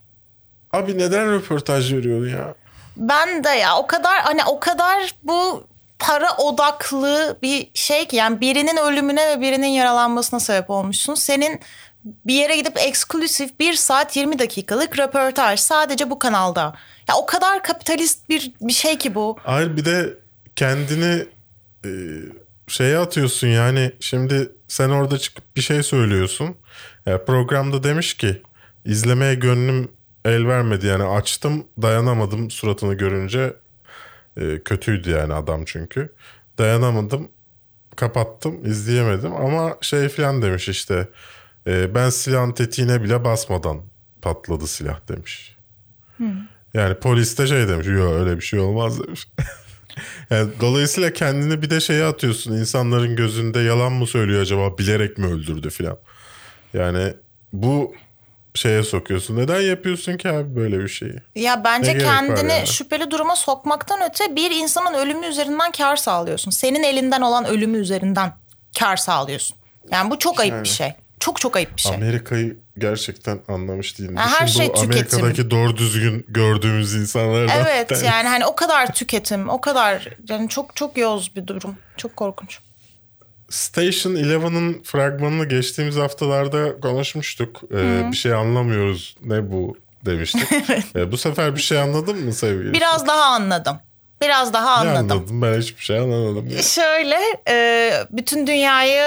Speaker 1: Abi neden röportaj veriyorsun ya?
Speaker 2: Ben de ya o kadar hani o kadar bu para odaklı bir şey ki yani birinin ölümüne ve birinin yaralanmasına sebep olmuşsun. Senin bir yere gidip eksklusif 1 saat 20 dakikalık röportaj sadece bu kanalda. Ya o kadar kapitalist bir bir şey ki bu.
Speaker 1: Hayır bir de kendini e, şeye atıyorsun yani şimdi sen orada çıkıp bir şey söylüyorsun. Ya programda demiş ki izlemeye gönlüm el vermedi yani açtım dayanamadım suratını görünce E, kötüydü yani adam çünkü. Dayanamadım kapattım izleyemedim ama şey falan demiş işte e, ben silahın tetiğine bile basmadan patladı silah demiş. Yani polis de şey demiş. Yok öyle bir şey olmaz demiş. yani dolayısıyla kendini bir de şeye atıyorsun. insanların gözünde yalan mı söylüyor acaba bilerek mi öldürdü filan. Yani bu şeye sokuyorsun. Neden yapıyorsun ki abi böyle bir şeyi?
Speaker 2: Ya bence kendini
Speaker 1: yani?
Speaker 2: şüpheli duruma sokmaktan öte bir insanın ölümü üzerinden kar sağlıyorsun. Senin elinden olan ölümü üzerinden kar sağlıyorsun. Yani bu çok ayıp bir şey. Çok çok ayıp bir şey.
Speaker 1: Amerika'yı gerçekten anlamış değilim.
Speaker 2: Ha, her
Speaker 1: Düşün
Speaker 2: şey
Speaker 1: bu
Speaker 2: tüketim.
Speaker 1: Amerika'daki doğru düzgün gördüğümüz insanlardan.
Speaker 2: Evet
Speaker 1: tanesi.
Speaker 2: yani hani o kadar tüketim, o kadar yani çok çok yoz bir durum. Çok korkunç.
Speaker 1: Station Eleven'ın fragmanını geçtiğimiz haftalarda konuşmuştuk. Ee, bir şey anlamıyoruz. Ne bu demiştik. Ee, bu sefer bir şey anladın mı sevgili?
Speaker 2: Biraz daha anladım. Biraz daha
Speaker 1: Ne
Speaker 2: anladım.
Speaker 1: anladım? Ben hiçbir şey anlamadım. ya.
Speaker 2: Şöyle e, bütün dünyayı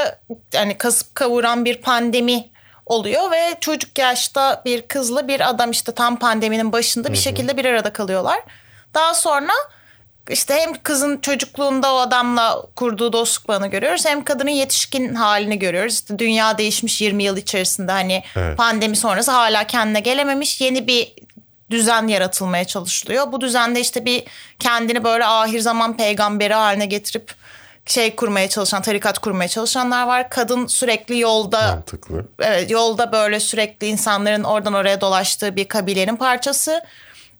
Speaker 2: hani kasıp kavuran bir pandemi oluyor ve çocuk yaşta bir kızla bir adam işte tam pandeminin başında bir şekilde bir arada kalıyorlar. Daha sonra işte hem kızın çocukluğunda o adamla kurduğu dostluk bağını görüyoruz hem kadının yetişkin halini görüyoruz. İşte dünya değişmiş 20 yıl içerisinde hani
Speaker 1: Evet.
Speaker 2: pandemi sonrası hala kendine gelememiş yeni bir düzen yaratılmaya çalışılıyor. Bu düzende işte bir kendini böyle ahir zaman peygamberi haline getirip şey kurmaya çalışan, tarikat kurmaya çalışanlar var. Kadın sürekli yolda
Speaker 1: Mantıklı.
Speaker 2: evet yolda böyle sürekli insanların oradan oraya dolaştığı bir kabilenin parçası.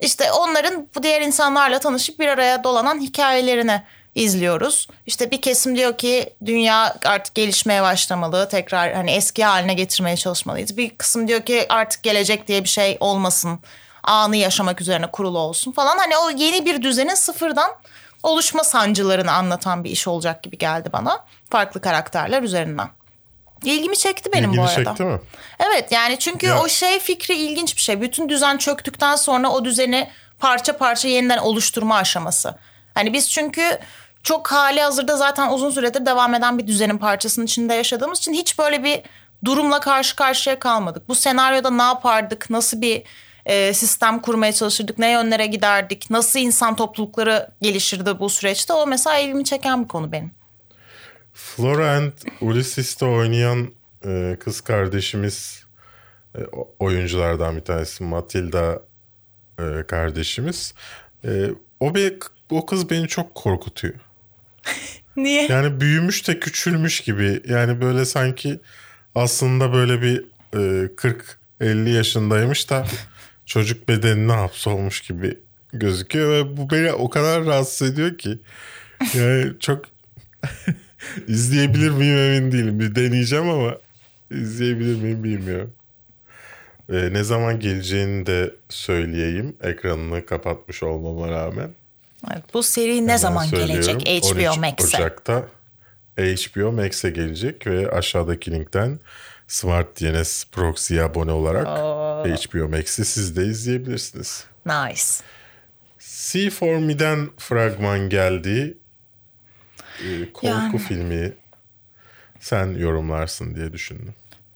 Speaker 2: İşte onların bu diğer insanlarla tanışıp bir araya dolanan hikayelerini izliyoruz. İşte bir kesim diyor ki dünya artık gelişmeye başlamalı. Tekrar hani eski haline getirmeye çalışmalıyız. Bir kısım diyor ki artık gelecek diye bir şey olmasın. Anı yaşamak üzerine kurulu olsun falan. Hani o yeni bir düzenin sıfırdan oluşma sancılarını anlatan bir iş olacak gibi geldi bana. Farklı karakterler üzerinden. İlgimi çekti benim
Speaker 1: İlgini
Speaker 2: bu arada.
Speaker 1: çekti mi?
Speaker 2: Evet yani çünkü
Speaker 1: Ya-
Speaker 2: o şey fikri ilginç bir şey. Bütün düzen çöktükten sonra o düzeni parça parça yeniden oluşturma aşaması. Hani biz çünkü çok hali hazırda zaten uzun süredir devam eden bir düzenin parçasının içinde yaşadığımız için hiç böyle bir durumla karşı karşıya kalmadık. Bu senaryoda ne yapardık, nasıl bir e, sistem kurmaya çalışırdık, ne yönlere giderdik, nasıl insan toplulukları gelişirdi bu süreçte o mesela ilgimi çeken bir konu benim.
Speaker 1: Flora and Ulysses'te oynayan e, kız kardeşimiz e, oyunculardan bir tanesi Matilda e, kardeşimiz. E, o bir o kız beni çok korkutuyor.
Speaker 2: Niye?
Speaker 1: Yani büyümüş de küçülmüş gibi. Yani böyle sanki aslında böyle bir e, 40-50 yaşındaymış da çocuk bedenine hapsolmuş gibi gözüküyor ve bu beni o kadar rahatsız ediyor ki. Yani çok izleyebilir miyim emin değilim. Bir deneyeceğim ama izleyebilir miyim bilmiyorum. E, ne zaman geleceğini de söyleyeyim. Ekranını kapatmış olmama rağmen.
Speaker 2: Evet, bu seri ne zaman gelecek
Speaker 1: 13
Speaker 2: HBO Max'e?
Speaker 1: Ocak'ta HBO Max'e gelecek ve aşağıdaki linkten Smart DNS Proxy'ye abone olarak HBO Max'i siz de izleyebilirsiniz.
Speaker 2: Nice.
Speaker 1: See For Me'den fragman geldi. Ee, korku
Speaker 2: Yani.
Speaker 1: filmi sen yorumlarsın diye düşündüm.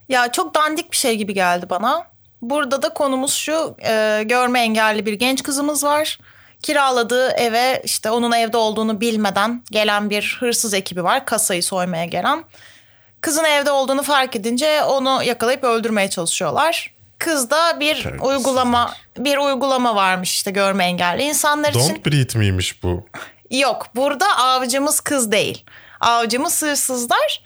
Speaker 2: Ya çok dandik bir şey gibi geldi bana. Burada da konumuz şu e, görme engelli bir genç kızımız var. Kiraladığı eve işte onun evde olduğunu bilmeden gelen bir hırsız ekibi var. Kasayı soymaya gelen. Kızın evde olduğunu fark edince onu yakalayıp öldürmeye çalışıyorlar. Kızda bir
Speaker 1: Terbiyesizler.
Speaker 2: uygulama bir uygulama varmış işte görme engelli insanlar için.
Speaker 1: Don't breathe miymiş bu?
Speaker 2: Yok burada avcımız kız değil. Avcımız hırsızlar.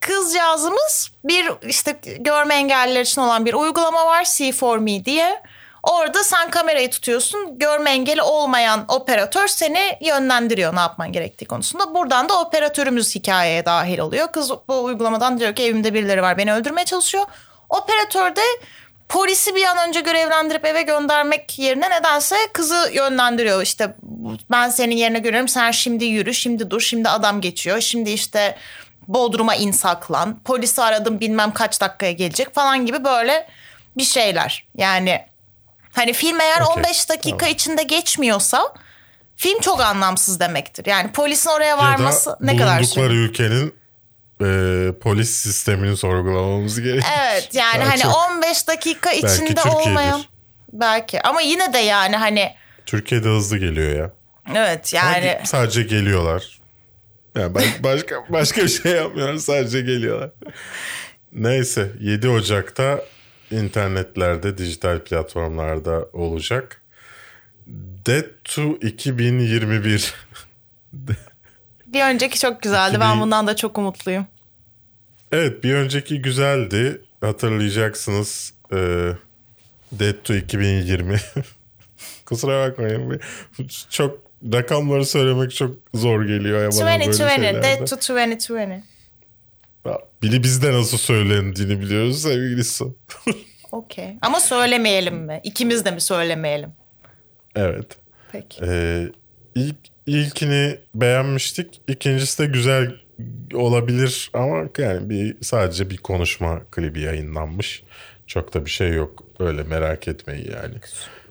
Speaker 2: Kızcağızımız bir işte görme engelliler için olan bir uygulama var C4Me diye. Orada sen kamerayı tutuyorsun. Görme engeli olmayan operatör seni yönlendiriyor ne yapman gerektiği konusunda. Buradan da operatörümüz hikayeye dahil oluyor. Kız bu uygulamadan diyor ki evimde birileri var beni öldürmeye çalışıyor. Operatör de polisi bir an önce görevlendirip eve göndermek yerine nedense kızı yönlendiriyor. İşte ben senin yerine görüyorum sen şimdi yürü şimdi dur şimdi adam geçiyor. Şimdi işte Bodrum'a in saklan. Polisi aradım bilmem kaç dakikaya gelecek falan gibi böyle bir şeyler. Yani hani film eğer
Speaker 1: Okey,
Speaker 2: 15 dakika
Speaker 1: tamam.
Speaker 2: içinde geçmiyorsa film çok anlamsız demektir. Yani polisin oraya
Speaker 1: Ya
Speaker 2: varması
Speaker 1: da
Speaker 2: ne kadar
Speaker 1: bulundukları
Speaker 2: sürüyor?
Speaker 1: ülkenin e, polis sistemini sorgulamamız gerekiyor.
Speaker 2: Evet yani hani
Speaker 1: çok
Speaker 2: 15 dakika içinde
Speaker 1: Türkiye'dir.
Speaker 2: olmayan belki ama yine de yani hani
Speaker 1: Türkiye'de hızlı geliyor ya.
Speaker 2: evet yani
Speaker 1: Ama sadece geliyorlar. Yani başka başka bir şey yapmıyorlar. Sadece geliyorlar. Neyse 7 Ocak'ta internetlerde, dijital platformlarda olacak. Dead to 2021.
Speaker 2: bir önceki çok güzeldi. Ben
Speaker 1: 2000
Speaker 2: bundan da çok umutluyum.
Speaker 1: Evet bir önceki güzeldi. Hatırlayacaksınız. Ee, Dead to 2020. Kusura bakmayın. Çok rakamları söylemek çok zor geliyor. Ya bana böyle
Speaker 2: 2020,
Speaker 1: şeylerde.
Speaker 2: Dead to 2020.
Speaker 1: Ya, Bili bizde nasıl söylendiğini biliyoruz sevgili Su.
Speaker 2: Okey. Ama söylemeyelim mi? İkimiz de mi söylemeyelim?
Speaker 1: evet.
Speaker 2: Peki.
Speaker 1: Ee, ilk, ilkini beğenmiştik. İkincisi de güzel olabilir ama yani bir sadece bir konuşma klibi yayınlanmış. Çok da bir şey yok. Öyle merak etmeyin yani.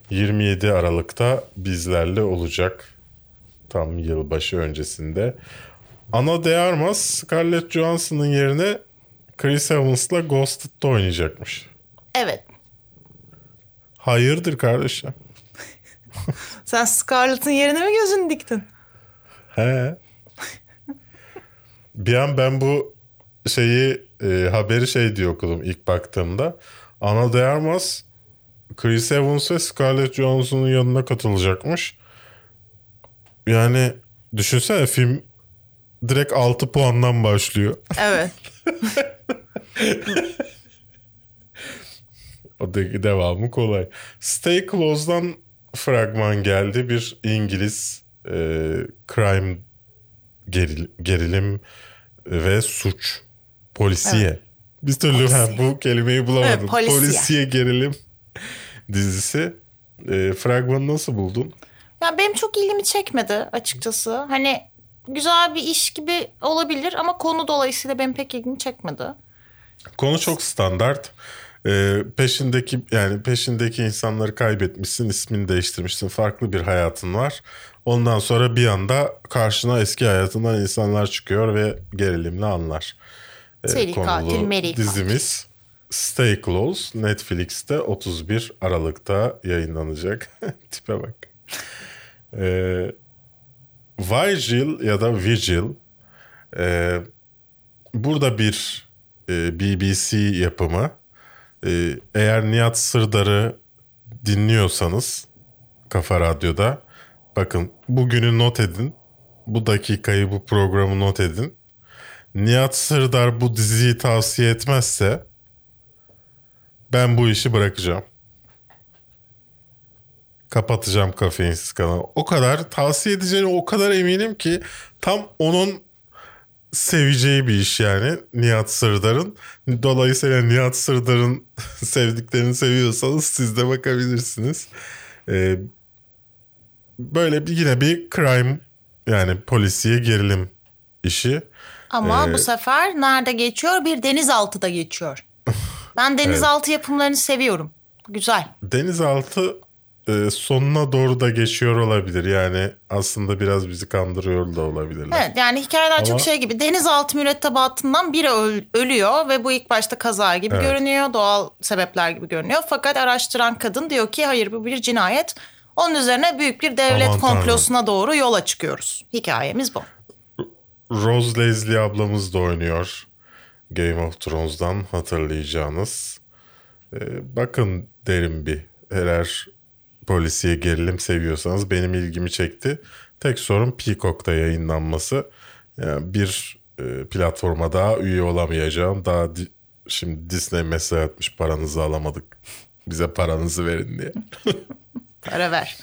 Speaker 1: 27 Aralık'ta bizlerle olacak. Tam yılbaşı öncesinde. Ana de Armas Scarlett Johansson'ın yerine Chris Evans'la Ghosted'da oynayacakmış.
Speaker 2: Evet.
Speaker 1: Hayırdır kardeşim?
Speaker 2: Sen Scarlett'ın yerine mi gözünü diktin?
Speaker 1: He. bir an ben bu şeyi e, haberi şey diye okudum ilk baktığımda. Ana de Armas Chris Evans ve Scarlett Johansson'un yanına katılacakmış. Yani düşünsene film direkt 6 puandan başlıyor.
Speaker 2: Evet.
Speaker 1: O da devamı kolay. Stay Close'dan fragman geldi. Bir İngiliz e, crime geril- gerilim ve suç polisiye. Bir türlü ha, bu kelimeyi bulamadım.
Speaker 2: Evet, polisiye.
Speaker 1: polisiye gerilim dizisi. E, fragmanı nasıl buldun?
Speaker 2: Ya benim çok ilgimi çekmedi açıkçası. Hani güzel bir iş gibi olabilir ama konu dolayısıyla benim pek ilgimi çekmedi.
Speaker 1: Konu çok standart. Ee, peşindeki yani peşindeki insanları kaybetmişsin, ismini değiştirmişsin, farklı bir hayatın var. Ondan sonra bir anda karşına eski hayatından insanlar çıkıyor ve gerilimli anlar. Ee,
Speaker 2: Seri katil, meri
Speaker 1: dizimiz Stay Close Netflix'te 31 Aralık'ta yayınlanacak. Tipe bak. Ee, Vigil ya da Vigil e, burada bir e, BBC yapımı. E, eğer Nihat Sırdar'ı dinliyorsanız Kafa Radyo'da bakın bugünü not edin. Bu dakikayı bu programı not edin. Nihat Sırdar bu diziyi tavsiye etmezse ben bu işi bırakacağım. Kapatacağım kafeinsiz kanalı. O kadar tavsiye edeceğine o kadar eminim ki tam onun seveceği bir iş yani Nihat Sırdar'ın. Dolayısıyla Nihat Sırdar'ın sevdiklerini seviyorsanız siz de bakabilirsiniz. Ee, böyle bir yine bir crime yani polisiye gerilim işi.
Speaker 2: Ama
Speaker 1: Ee,
Speaker 2: bu sefer nerede geçiyor? Bir denizaltıda geçiyor. Ben denizaltı yapımlarını seviyorum. Güzel.
Speaker 1: Denizaltı e, sonuna doğru da geçiyor olabilir. Yani aslında biraz bizi kandırıyor da olabilirler.
Speaker 2: Evet yani hikayeler
Speaker 1: Ama-
Speaker 2: çok şey gibi. Denizaltı mürettebatından biri öl- ölüyor ve bu ilk başta kaza gibi görünüyor. Doğal sebepler gibi görünüyor. Fakat araştıran kadın diyor ki hayır bu bir cinayet. Onun üzerine büyük bir devlet
Speaker 1: Aman tanrım.
Speaker 2: komplosuna doğru yola çıkıyoruz. Hikayemiz bu.
Speaker 1: Rose Leslie ablamız da oynuyor. Game of Thrones'dan hatırlayacağınız. Ee, bakın derim bir. Eğer polisiye gerilim seviyorsanız benim ilgimi çekti. Tek sorun Peacock'ta yayınlanması. Yani bir e, platforma daha üye olamayacağım. Daha di- şimdi Disney mesaj atmış paranızı alamadık. Bize paranızı verin diye.
Speaker 2: Para ver.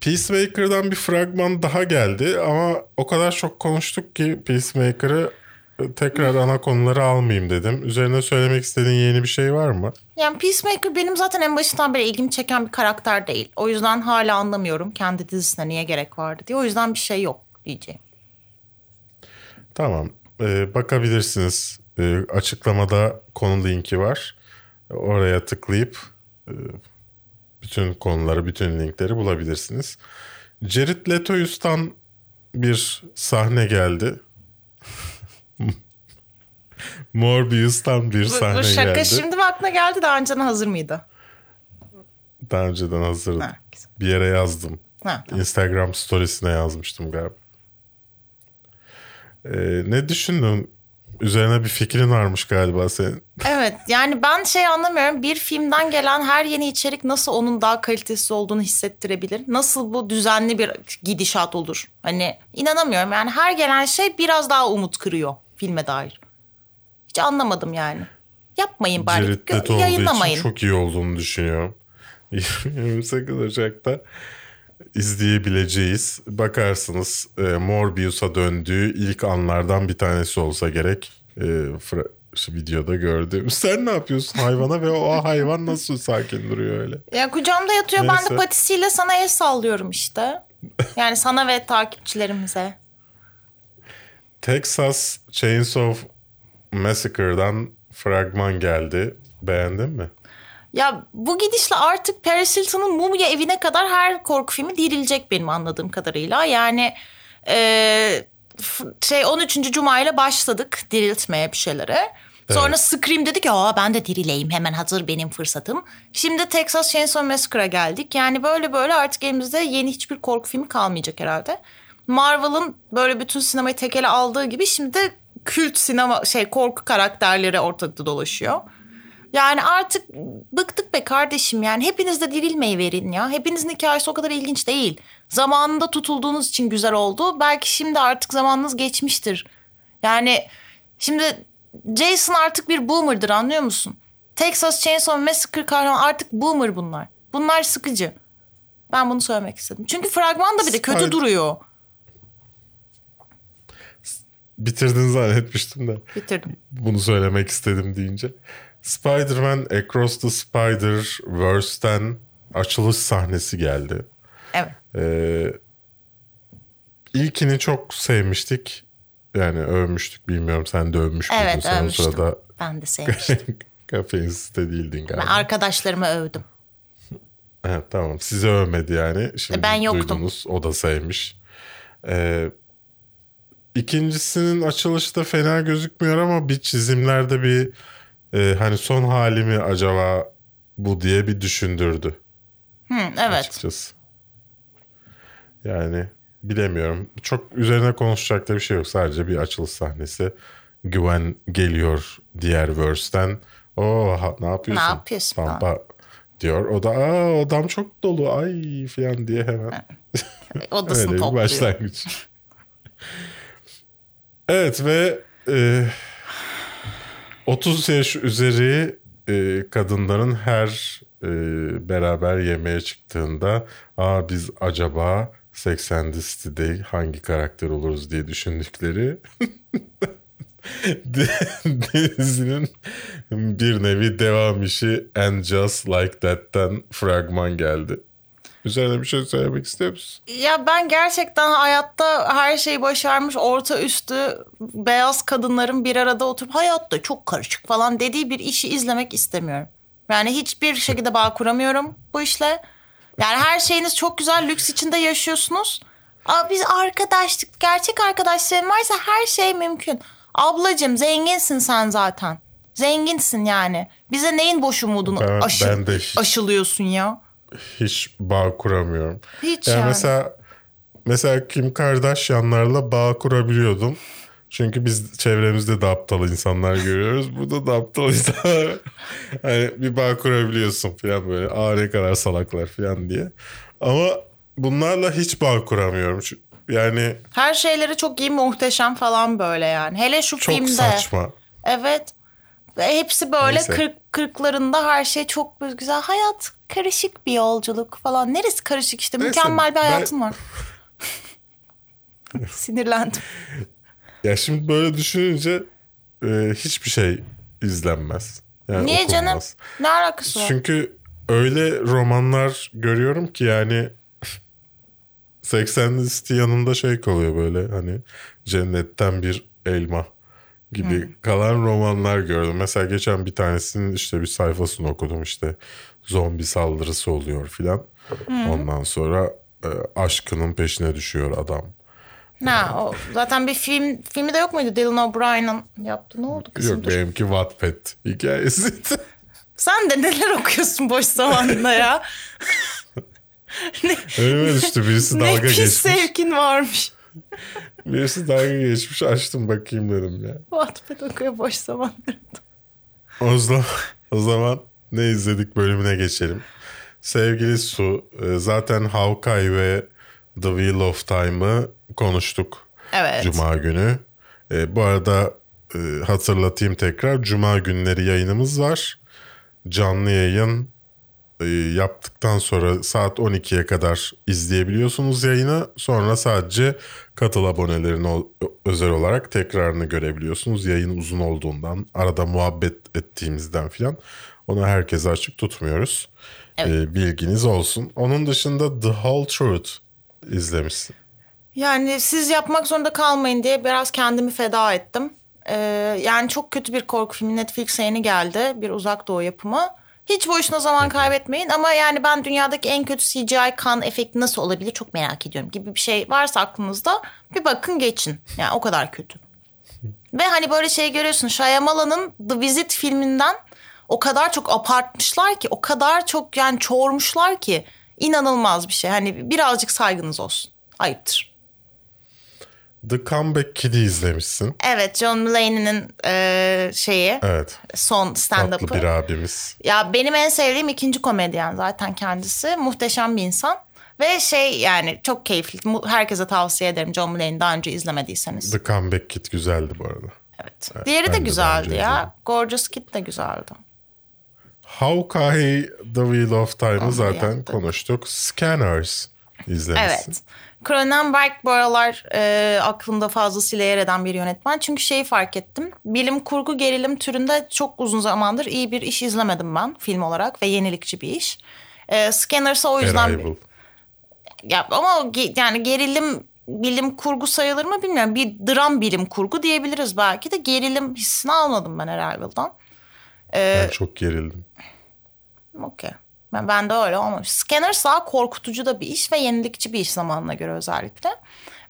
Speaker 1: Peacemaker'dan bir fragman daha geldi ama o kadar çok konuştuk ki Peacemaker'ı e, tekrar ana konuları almayayım dedim. Üzerine söylemek istediğin yeni bir şey var mı?
Speaker 2: Yani Peacemaker benim zaten en başından beri ilgimi çeken bir karakter değil. O yüzden hala anlamıyorum kendi dizisine niye gerek vardı diye. O yüzden bir şey yok diyeceğim.
Speaker 1: Tamam. Ee, bakabilirsiniz. Ee, açıklamada konu linki var. Oraya tıklayıp e, bütün konuları, bütün linkleri bulabilirsiniz. Jared Leto'yus'tan bir sahne geldi. Morbius'tan bir sahne
Speaker 2: bu şaka
Speaker 1: geldi.
Speaker 2: şimdi mi aklına geldi daha önceden hazır mıydı?
Speaker 1: Daha önceden hazırdım.
Speaker 2: Ha, güzel.
Speaker 1: Bir yere yazdım.
Speaker 2: Ha, tamam.
Speaker 1: Instagram storiesine yazmıştım galiba. Ee, ne düşündün? Üzerine bir fikrin varmış galiba senin.
Speaker 2: Evet yani ben şey anlamıyorum bir filmden gelen her yeni içerik nasıl onun daha kalitesiz olduğunu hissettirebilir? Nasıl bu düzenli bir gidişat olur? Hani inanamıyorum yani her gelen şey biraz daha umut kırıyor filme dair. Hiç anlamadım yani. Yapmayın bari
Speaker 1: Leto olduğu
Speaker 2: yayınlamayın.
Speaker 1: için çok iyi olduğunu düşünüyorum. 28 Ocak'ta izleyebileceğiz. Bakarsınız e, Morbius'a döndüğü ilk anlardan bir tanesi olsa gerek. E, fra- şu videoda gördüğüm. Sen ne yapıyorsun hayvana ve o hayvan nasıl sakin duruyor öyle?
Speaker 2: Ya kucağımda yatıyor ben
Speaker 1: Neyse.
Speaker 2: de patisiyle sana el sallıyorum işte. Yani sana ve takipçilerimize.
Speaker 1: Texas Chainsaw Massacre'dan fragman geldi. Beğendin mi?
Speaker 2: Ya bu gidişle artık Paris Hilton'un mumya evine kadar her korku filmi dirilecek benim anladığım kadarıyla. Yani e, şey 13. Cuma ile başladık diriltmeye bir şeylere. Sonra
Speaker 1: Evet.
Speaker 2: Scream dedik ya "Aa, ben de dirileyim hemen hazır benim fırsatım. Şimdi Texas Chainsaw Massacre'a geldik. Yani böyle böyle artık elimizde yeni hiçbir korku filmi kalmayacak herhalde. Marvel'ın böyle bütün sinemayı tekele aldığı gibi şimdi de kült sinema şey korku karakterleri ortalıkta dolaşıyor. Yani artık bıktık be kardeşim yani hepiniz de dirilmeyi verin ya. Hepinizin hikayesi o kadar ilginç değil. Zamanında tutulduğunuz için güzel oldu. Belki şimdi artık zamanınız geçmiştir. Yani şimdi Jason artık bir boomer'dır anlıyor musun? Texas Chainsaw Massacre kahraman artık boomer bunlar. Bunlar sıkıcı. Ben bunu söylemek istedim. Çünkü fragman da bir de kötü
Speaker 1: Spider-
Speaker 2: duruyor.
Speaker 1: Bitirdin zannetmiştim de.
Speaker 2: Bitirdim.
Speaker 1: Bunu söylemek istedim deyince. Spider-Man Across the Spider-Verse'ten açılış sahnesi geldi.
Speaker 2: Evet.
Speaker 1: Ee, ilkini çok sevmiştik. Yani övmüştük bilmiyorum sen de övmüş müydün
Speaker 2: Evet
Speaker 1: sen
Speaker 2: övmüştüm.
Speaker 1: sırada
Speaker 2: Ben de sevmiştim.
Speaker 1: kafeinsizde değildin
Speaker 2: Ben
Speaker 1: galiba.
Speaker 2: arkadaşlarımı övdüm.
Speaker 1: Evet, tamam sizi övmedi yani. Şimdi
Speaker 2: Ben yoktum.
Speaker 1: duydunuz o da sevmiş. Ee, ikincisinin açılışı da fena gözükmüyor ama bir çizimlerde bir e, hani son hali mi acaba bu diye bir düşündürdü
Speaker 2: Hı, evet.
Speaker 1: açıkçası. Yani bilemiyorum. Çok üzerine konuşacak da bir şey yok. Sadece bir açılış sahnesi. Güven geliyor diğer verse'ten. O ne yapıyorsun?
Speaker 2: Ne yapıyorsun
Speaker 1: Pampa diyor. O da aa odam çok dolu ay falan diye hemen.
Speaker 2: Odasını topluyor.
Speaker 1: başlangıç. Evet ve e, 30 yaş üzeri e, kadınların her e, beraber yemeğe çıktığında Aa, biz acaba Sex and the City'de hangi karakter oluruz diye düşündükleri dizinin bir nevi devam işi And Just Like That'ten fragman geldi. Üzerine bir şey söylemek istiyor musun?
Speaker 2: Ya ben gerçekten hayatta her şeyi başarmış orta üstü beyaz kadınların bir arada oturup hayatta çok karışık falan dediği bir işi izlemek istemiyorum. Yani hiçbir şekilde bağ kuramıyorum bu işle. Yani her şeyiniz çok güzel lüks içinde yaşıyorsunuz. Aa, biz arkadaşlık, gerçek arkadaşlarım varsa her şey mümkün. Ablacığım zenginsin sen zaten. Zenginsin yani. Bize neyin boş umudunu
Speaker 1: Ben-
Speaker 2: aşı-
Speaker 1: ben de
Speaker 2: aşılıyorsun ya?
Speaker 1: Hiç bağ kuramıyorum.
Speaker 2: Hiç
Speaker 1: yani.
Speaker 2: yani.
Speaker 1: Mesela mesela Kim Kardashian'larla bağ kurabiliyordum. Çünkü biz çevremizde de aptal insanlar görüyoruz. Burada da aptal insanlar. hani bir bağ kurabiliyorsun falan böyle. Aa ne kadar salaklar falan diye. Ama bunlarla hiç bağ kuramıyorum. Yani
Speaker 2: Her şeyleri çok iyi muhteşem falan böyle yani. Hele şu
Speaker 1: çok
Speaker 2: filmde.
Speaker 1: saçma.
Speaker 2: Evet. Ve hepsi böyle
Speaker 1: Neyse.
Speaker 2: kırk, kırklarında her şey çok güzel. Hayat karışık bir yolculuk falan. Neresi karışık işte
Speaker 1: Neyse,
Speaker 2: mükemmel bir
Speaker 1: ben-
Speaker 2: hayatın var. Sinirlendim.
Speaker 1: Ya şimdi böyle düşününce e, hiçbir şey izlenmez. Yani
Speaker 2: Niye canım?
Speaker 1: okunmaz.
Speaker 2: Ne alakası var?
Speaker 1: Çünkü öyle romanlar görüyorum ki yani 80 listi yanında şey kalıyor böyle hani cennetten bir elma gibi kalan romanlar gördüm. Mesela geçen bir tanesinin işte bir sayfasını okudum işte zombi saldırısı oluyor filan. Ondan sonra e, aşkının peşine düşüyor adam.
Speaker 2: Ha, o zaten bir film filmi de yok muydu Dylan O'Brien'in yaptı. Ne oldu kızım?
Speaker 1: Yok
Speaker 2: Dur.
Speaker 1: benimki Wattpad hikayesiydi.
Speaker 2: Sen de neler okuyorsun boş zamanında ya?
Speaker 1: Önüme düştü birisi
Speaker 2: ne
Speaker 1: dalga
Speaker 2: pis
Speaker 1: geçmiş.
Speaker 2: sevkin varmış.
Speaker 1: Birisi dalga geçmiş açtım bakayım dedim ya.
Speaker 2: Wattpad okuyor boş zamanlarında.
Speaker 1: O zaman, o zaman ne izledik bölümüne geçelim. Sevgili Su e, zaten Hawkeye ve The Wheel of Time'ı konuştuk.
Speaker 2: Evet.
Speaker 1: Cuma günü. E, bu arada e, hatırlatayım tekrar. Cuma günleri yayınımız var. Canlı yayın yaptıktan sonra saat 12'ye kadar izleyebiliyorsunuz yayını. Sonra sadece katıl abonelerine özel olarak tekrarını görebiliyorsunuz. Yayın uzun olduğundan, arada muhabbet ettiğimizden filan. Onu herkese açık tutmuyoruz. E, bilginiz olsun. Onun dışında The Whole Truth izlemişsin.
Speaker 2: Yani siz yapmak zorunda kalmayın diye biraz kendimi feda ettim. Ee, yani çok kötü bir korku filmi Netflix'e yeni geldi. Bir uzak doğu yapımı. Hiç boşuna zaman kaybetmeyin ama yani ben dünyadaki en kötü CGI kan efekti nasıl olabilir çok merak ediyorum gibi bir şey varsa aklınızda bir bakın geçin. Yani o kadar kötü. Ve hani böyle şey görüyorsun Shyamalan'ın The Visit filminden o kadar çok abartmışlar ki o kadar çok yani çoğurmuşlar ki inanılmaz bir şey. Hani birazcık saygınız olsun. Ayıptır.
Speaker 1: The Comeback Kid'i izlemişsin.
Speaker 2: Evet John Mulaney'nin e, şeyi
Speaker 1: Evet.
Speaker 2: son
Speaker 1: Tatlı bir
Speaker 2: stand-up'ı.
Speaker 1: abimiz.
Speaker 2: Ya benim en sevdiğim ikinci komedyen zaten kendisi. Muhteşem bir insan. Ve şey yani çok keyifli. Herkese tavsiye ederim John Mulaney'i daha önce izlemediyseniz.
Speaker 1: The Comeback Kid güzeldi bu arada.
Speaker 2: Evet. Diğeri
Speaker 1: ben
Speaker 2: de güzeldi ya.
Speaker 1: izledim.
Speaker 2: Gorgeous Kid de güzeldi.
Speaker 1: Hawkeye The Wheel of Time'ı
Speaker 2: Onu
Speaker 1: zaten
Speaker 2: yaptık.
Speaker 1: konuştuk. Scanners izlemişsin.
Speaker 2: Evet. Cronenberg bu aralar e, aklımda fazlasıyla yer eden bir yönetmen. Çünkü şeyi fark ettim. Bilim kurgu gerilim türünde çok uzun zamandır iyi bir iş izlemedim ben film olarak ve yenilikçi bir iş. E, Scanners'a o yüzden...
Speaker 1: Arrival.
Speaker 2: Ya ama yani gerilim bilim kurgu sayılır mı bilmiyorum. Bir dram bilim kurgu diyebiliriz belki de gerilim hissini almadım ben Arrival'dan.
Speaker 1: Ben çok gerildim.
Speaker 2: Okey. Ben, ben de öyle olmamış. Scanners daha korkutucu da bir iş ve yenilikçi bir iş zamanına göre özellikle.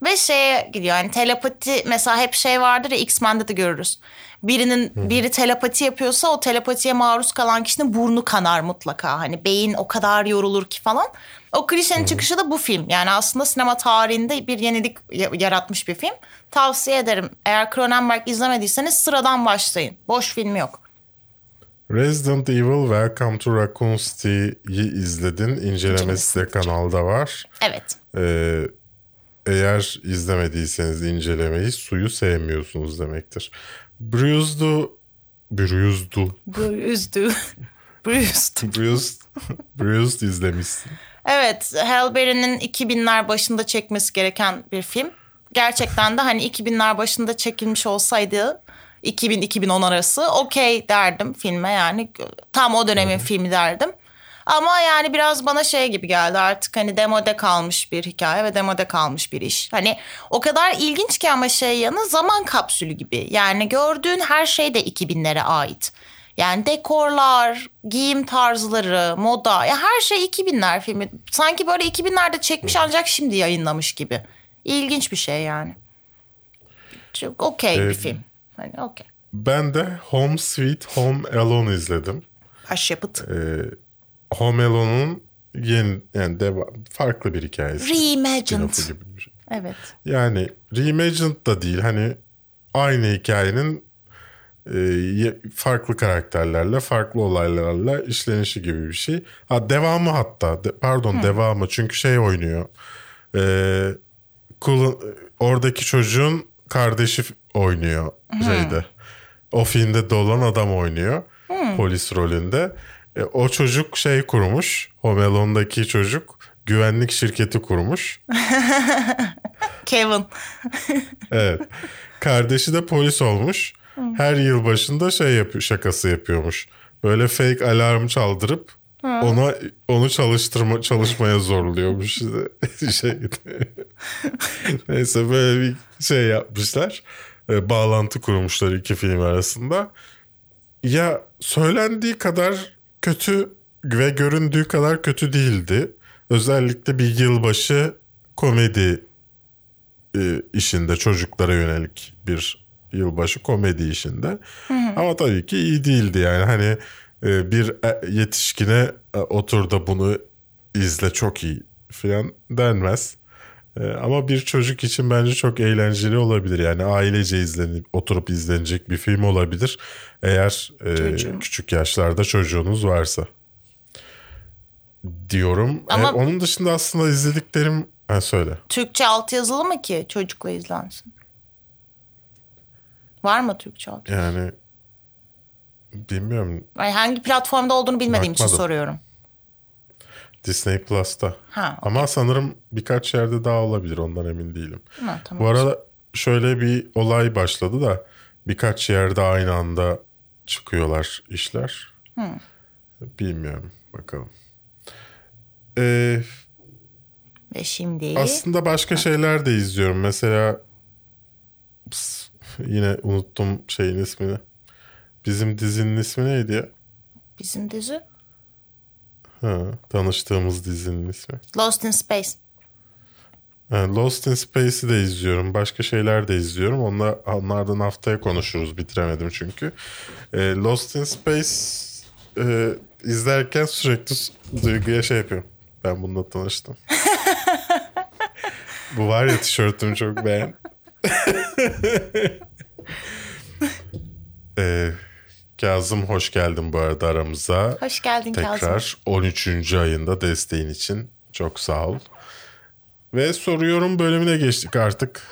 Speaker 2: Ve şeye gidiyor yani telepati mesela hep şey vardır ya X-Men'de de görürüz. Birinin biri telepati yapıyorsa o telepatiye maruz kalan kişinin burnu kanar mutlaka. Hani beyin o kadar yorulur ki falan. O klişenin çıkışı da bu film. Yani aslında sinema tarihinde bir yenilik ya- yaratmış bir film. Tavsiye ederim. Eğer Cronenberg izlemediyseniz sıradan başlayın. Boş film yok.
Speaker 1: Resident Evil Welcome to Raccoon City'yi izledin. İncelemesi de kanalda var.
Speaker 2: Evet.
Speaker 1: Ee, eğer izlemediyseniz incelemeyi suyu sevmiyorsunuz demektir. Bruised Bruised
Speaker 2: Bruised. Bruised.
Speaker 1: Bruised Bruised izlemişsin.
Speaker 2: Evet, Halle Berry'nin 2000'ler başında çekmesi gereken bir film. Gerçekten de hani 2000'ler başında çekilmiş olsaydı 2000-2010 arası okey derdim filme yani tam o dönemin filmi derdim. Ama yani biraz bana şey gibi geldi artık hani demode kalmış bir hikaye ve demode kalmış bir iş. Hani o kadar ilginç ki ama şey yanı zaman kapsülü gibi. Yani gördüğün her şey de 2000'lere ait. Yani dekorlar, giyim tarzları, moda ya her şey 2000'ler filmi. Sanki böyle 2000'lerde çekmiş ancak şimdi yayınlamış gibi. İlginç bir şey yani. Çok okey bir
Speaker 1: Evet.
Speaker 2: film. Hani okey.
Speaker 1: Ben de Home Sweet Home Alone izledim.
Speaker 2: Başyapıt.
Speaker 1: Ee, Home Alone'un yeni yani deva, farklı bir hikayesi.
Speaker 2: Reimagined.
Speaker 1: Gibi bir şey.
Speaker 2: Evet.
Speaker 1: Yani reimagined da değil hani aynı hikayenin e, farklı karakterlerle, farklı olaylarla işlenişi gibi bir şey. Ha devamı hatta, de- pardon devamı çünkü şey oynuyor. E, Kulun- oradaki çocuğun kardeşi oynuyor şeyde. O filmde dolan adam oynuyor. Polis rolünde. E, o çocuk şey kurmuş. Home Alone'daki çocuk güvenlik şirketi kurmuş.
Speaker 2: Kevin.
Speaker 1: Evet. Kardeşi de polis olmuş. Her yıl başında şey yapıyor, şakası yapıyormuş. Böyle fake alarm çaldırıp ona onu çalıştırma çalışmaya zorluyormuş şey. Neyse böyle bir şey yapmışlar. E, bağlantı kurmuşlar iki film arasında. Ya söylendiği kadar kötü ve göründüğü kadar kötü değildi. Özellikle bir yılbaşı komedi e, işinde çocuklara yönelik bir yılbaşı komedi işinde. Ama tabii ki iyi değildi yani hani e, bir e, yetişkine e, otur da bunu izle çok iyi falan denmez. E, Ama bir çocuk için bence çok eğlenceli olabilir. Yani ailece izlenip oturup izlenecek bir film olabilir. Eğer e, küçük yaşlarda çocuğunuz varsa. Diyorum.
Speaker 2: Ama-
Speaker 1: E, onun dışında aslında izlediklerim ha söyle.
Speaker 2: Türkçe altyazılı mı ki çocukla izlensin? Var mı Türkçe alt?
Speaker 1: Yani bilmiyorum
Speaker 2: Ay, hangi platformda olduğunu bilmediğim için
Speaker 1: Bakmadım.
Speaker 2: soruyorum.
Speaker 1: Disney Plus'ta.
Speaker 2: Ha,
Speaker 1: Ama sanırım birkaç yerde daha olabilir ondan emin değilim.
Speaker 2: Ha, tamam.
Speaker 1: Bu arada şöyle bir olay başladı da birkaç yerde aynı anda çıkıyorlar işler. Bilmiyorum bakalım. Ee,
Speaker 2: Ve şimdi
Speaker 1: aslında başka şeyler de izliyorum. Mesela Ps, yine unuttum şeyin ismini. Bizim dizinin ismi neydi ya?
Speaker 2: bizim dizi
Speaker 1: Ha, tanıştığımız dizinin ismi.
Speaker 2: Lost in Space.
Speaker 1: Yani Lost in Space'i de izliyorum. Başka şeyler de izliyorum. Onlar, onlardan haftaya konuşuruz. Bitiremedim çünkü. Ee, Lost in Space e, izlerken sürekli duyguya şey yapıyorum. Ben bununla tanıştım. Bu var ya tişörtümü çok beğen. ee, Kazım hoş geldin bu arada aramıza.
Speaker 2: Hoş geldin Kazım.
Speaker 1: Tekrar 13. ayında desteğin için çok sağ ol. Ve soruyorum bölümüne geçtik artık.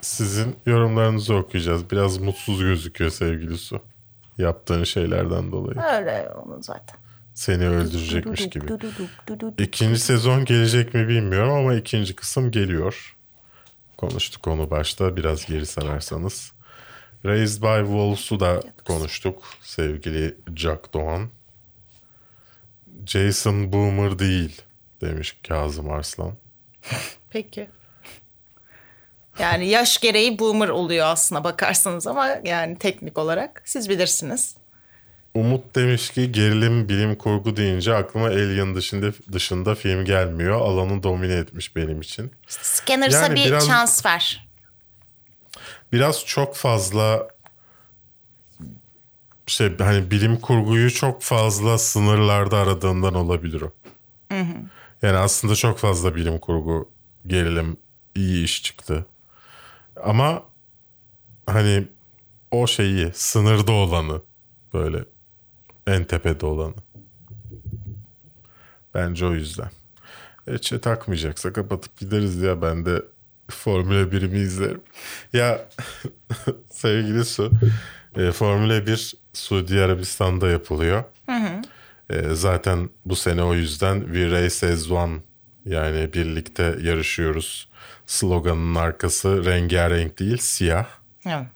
Speaker 1: Sizin yorumlarınızı okuyacağız. Biraz mutsuz gözüküyor sevgili Su. Yaptığın şeylerden dolayı.
Speaker 2: Öyle onu zaten.
Speaker 1: Seni öldürecekmiş gibi. İkinci sezon gelecek mi bilmiyorum ama ikinci kısım geliyor. Konuştuk onu başta biraz geri sararsanız. Raised by Wolves'u da konuştuk sevgili Jack Doğan. Jason Boomer değil demiş Kazım Arslan.
Speaker 2: Peki. Yani yaş gereği boomer oluyor aslına bakarsanız ama yani teknik olarak siz bilirsiniz.
Speaker 1: Umut demiş ki gerilim bilim kurgu deyince aklıma Alien dışında, dışında film gelmiyor. Alanı domine etmiş benim için.
Speaker 2: Scanners'a
Speaker 1: Yani
Speaker 2: bir
Speaker 1: biraz-
Speaker 2: şans ver.
Speaker 1: Biraz çok fazla şey hani bilim kurguyu çok fazla sınırlarda aradığından olabilir o. Yani aslında çok fazla bilim kurgu gerilim iyi iş çıktı. Ama hani o şeyi sınırda olanı böyle en tepede olanı. Bence o yüzden. Eçe takmayacaksa kapatıp gideriz ya ben de Formula 1'imi izlerim. Ya sevgili Su, e, Formula 1 Suudi Arabistan'da yapılıyor. E, zaten bu sene o yüzden We Race as One yani birlikte yarışıyoruz. Sloganın arkası rengarenk değil siyah.
Speaker 2: Hı.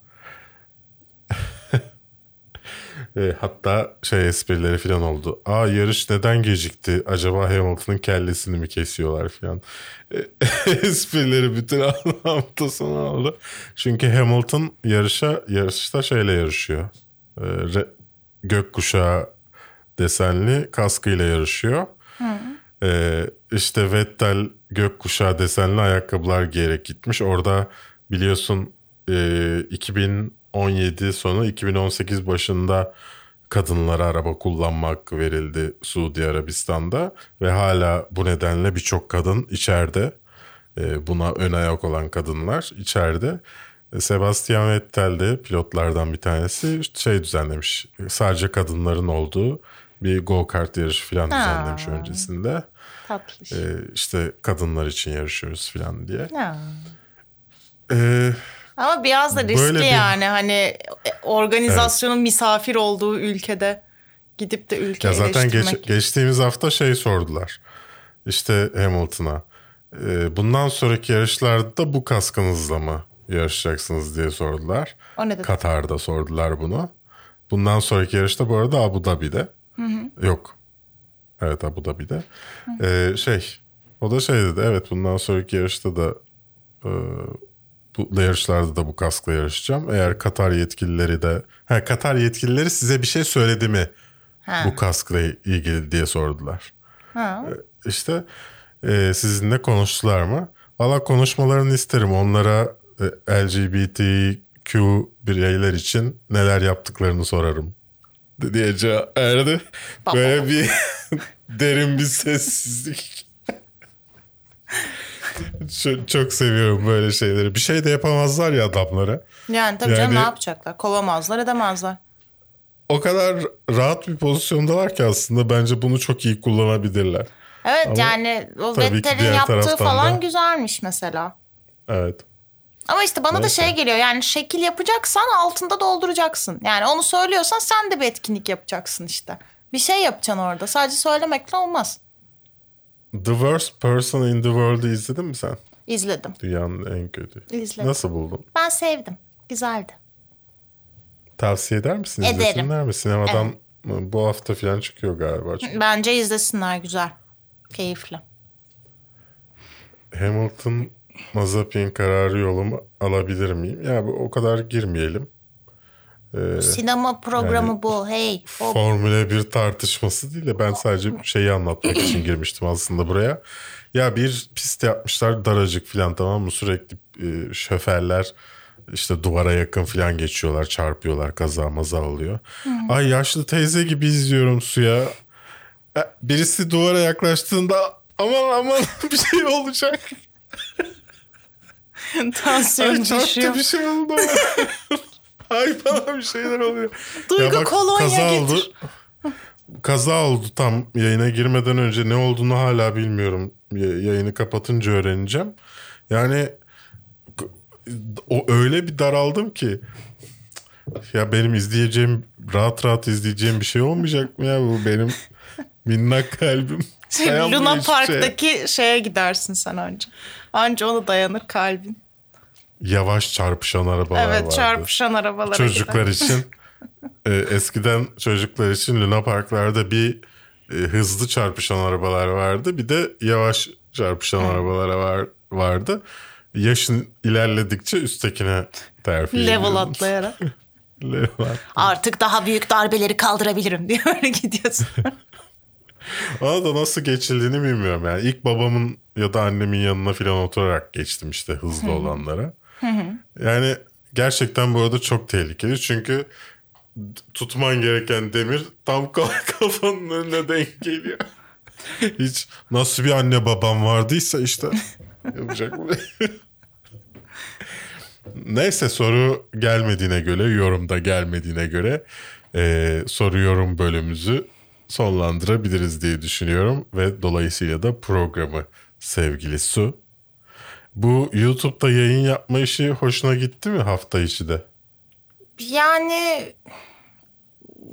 Speaker 1: E, hatta şey esprileri falan oldu. Aa yarış neden gecikti? Acaba Hamilton'ın kellesini mi kesiyorlar falan. E, esprileri bütün hafta sonu oldu. Çünkü Hamilton yarışa yarışta şeyle yarışıyor. E, re, gökkuşağı desenli kaskıyla yarışıyor. E, işte Vettel gökkuşağı desenli ayakkabılar giyerek gitmiş. Orada biliyorsun e, 2017 sonu 2018 başında kadınlara araba kullanma hakkı verildi Suudi Arabistan'da ve hala bu nedenle birçok kadın içeride e, buna ön ayak olan kadınlar içeride E, Sebastian Vettel de pilotlardan bir tanesi şey düzenlemiş. Sadece kadınların olduğu bir go-kart yarışı falan düzenlemiş öncesinde.
Speaker 2: Tatlış.
Speaker 1: E, işte kadınlar için yarışıyoruz falan diye.
Speaker 2: Ya.
Speaker 1: E,
Speaker 2: Ama biraz da riskli
Speaker 1: bir-
Speaker 2: yani hani e, organizasyonun misafir olduğu ülkede gidip de ülke
Speaker 1: Ya zaten geç- geçtiğimiz hafta şey sordular. İşte Hamilton'a. e, bundan sonraki yarışlarda da bu kaskınızla mı yarışacaksınız diye sordular.
Speaker 2: O ne dedi?
Speaker 1: Katar'da sordular bunu. Bundan sonraki yarışta bu arada Abu Dhabi'de. Yok. Evet Abu Dhabi'de. E, şey o da şey dedi. Evet bundan sonraki yarışta da e, bu yarışlarda da bu kaskla yarışacağım. Eğer Katar yetkilileri de ha, Katar yetkilileri size bir şey söyledi mi?
Speaker 2: Ha.
Speaker 1: bu kaskla ilgili diye sordular.
Speaker 2: Ha.
Speaker 1: E, İşte e, sizinle konuştular mı? Valla konuşmalarını isterim. Onlara e, LGBTQ bireyler için neler yaptıklarını sorarım. Diye cevap verdi. Böyle bir derin bir sessizlik. Çok, çok seviyorum böyle şeyleri. Bir şey de yapamazlar ya adamlara.
Speaker 2: Yani tabii canım
Speaker 1: Yani-
Speaker 2: ne yapacaklar? Kovamazlar edemezler.
Speaker 1: O kadar rahat bir pozisyondalar ki aslında bence bunu çok iyi kullanabilirler.
Speaker 2: Evet
Speaker 1: Ama
Speaker 2: yani o Vettel'in yaptığı falan
Speaker 1: da-
Speaker 2: güzelmiş mesela.
Speaker 1: Evet.
Speaker 2: Ama işte bana da
Speaker 1: Neyse.
Speaker 2: şey geliyor yani şekil yapacaksan altında dolduracaksın. Yani onu söylüyorsan sen de bir etkinlik yapacaksın işte. Bir şey yapacaksın orada. Sadece söylemekle olmaz.
Speaker 1: The Worst Person in the World'u izledin mi sen?
Speaker 2: İzledim.
Speaker 1: Dünyanın en kötü.
Speaker 2: İzledim.
Speaker 1: Nasıl buldun?
Speaker 2: Ben sevdim. Güzeldi.
Speaker 1: Tavsiye eder misin?
Speaker 2: Ederim.
Speaker 1: İzlesinler mi? Sinemadan bu hafta falan çıkıyor galiba. Çünkü
Speaker 2: Bence izlesinler güzel. Keyifli.
Speaker 1: Hamilton Mazepin kararı yolumu alabilir miyim? Ya bu o kadar girmeyelim.
Speaker 2: Sinema programı
Speaker 1: yani-
Speaker 2: bu. Hey. hop.
Speaker 1: Formüle bir tartışması değil de ben sadece şeyi anlatmak için girmiştim aslında buraya. Ya bir pist yapmışlar daracık falan tamam mı? Sürekli e, şoförler işte duvara yakın falan geçiyorlar, çarpıyorlar, kaza maza oluyor. Ay yaşlı teyze gibi izliyorum suya. E, Birisi duvara yaklaştığında aman aman bir şey olacak.
Speaker 2: Tansiyon
Speaker 1: Ay
Speaker 2: düşüyor.
Speaker 1: bir şey oldu. Ay bana bir şeyler oluyor.
Speaker 2: Duygu kolonya
Speaker 1: kaza
Speaker 2: getir.
Speaker 1: oldu. Kaza oldu tam yayına girmeden önce ne olduğunu hala bilmiyorum. Yayını kapatınca öğreneceğim. Yani o öyle bir daraldım ki ya benim izleyeceğim rahat rahat izleyeceğim bir şey olmayacak mı ya bu benim minnak kalbim. dayanmıyor
Speaker 2: Luna
Speaker 1: şeye.
Speaker 2: Park'taki şeye gidersin sen önce. Anca onu dayanır kalbin.
Speaker 1: Yavaş çarpışan arabalar
Speaker 2: evet
Speaker 1: vardı.
Speaker 2: çarpışan arabalara
Speaker 1: çocuklar
Speaker 2: gider.
Speaker 1: için e, eskiden çocuklar için Luna Parklarda bir e, hızlı çarpışan arabalar vardı. Bir de yavaş çarpışan arabalar var, vardı. Yaşın ilerledikçe üsttekine terfi
Speaker 2: Level
Speaker 1: ediyordun.
Speaker 2: atlayarak.
Speaker 1: Level at-
Speaker 2: Artık daha büyük darbeleri kaldırabilirim diye öyle gidiyorsun.
Speaker 1: Ona da nasıl geçildiğini bilmiyorum yani. İlk babamın ya da annemin yanına falan oturarak geçtim işte hızlı olanlara. Yani gerçekten bu arada çok tehlikeli çünkü tutman gereken demir tam ka- kafanın önüne denk geliyor. Hiç nasıl bir anne babam vardıysa işte yapacak bu. Neyse soru gelmediğine göre yorumda gelmediğine göre e, soru yorum bölümümüzü sonlandırabiliriz diye düşünüyorum ve dolayısıyla da programı sevgili Su. Bu YouTube'da yayın yapma işi hoşuna gitti mi hafta içi de?
Speaker 2: yani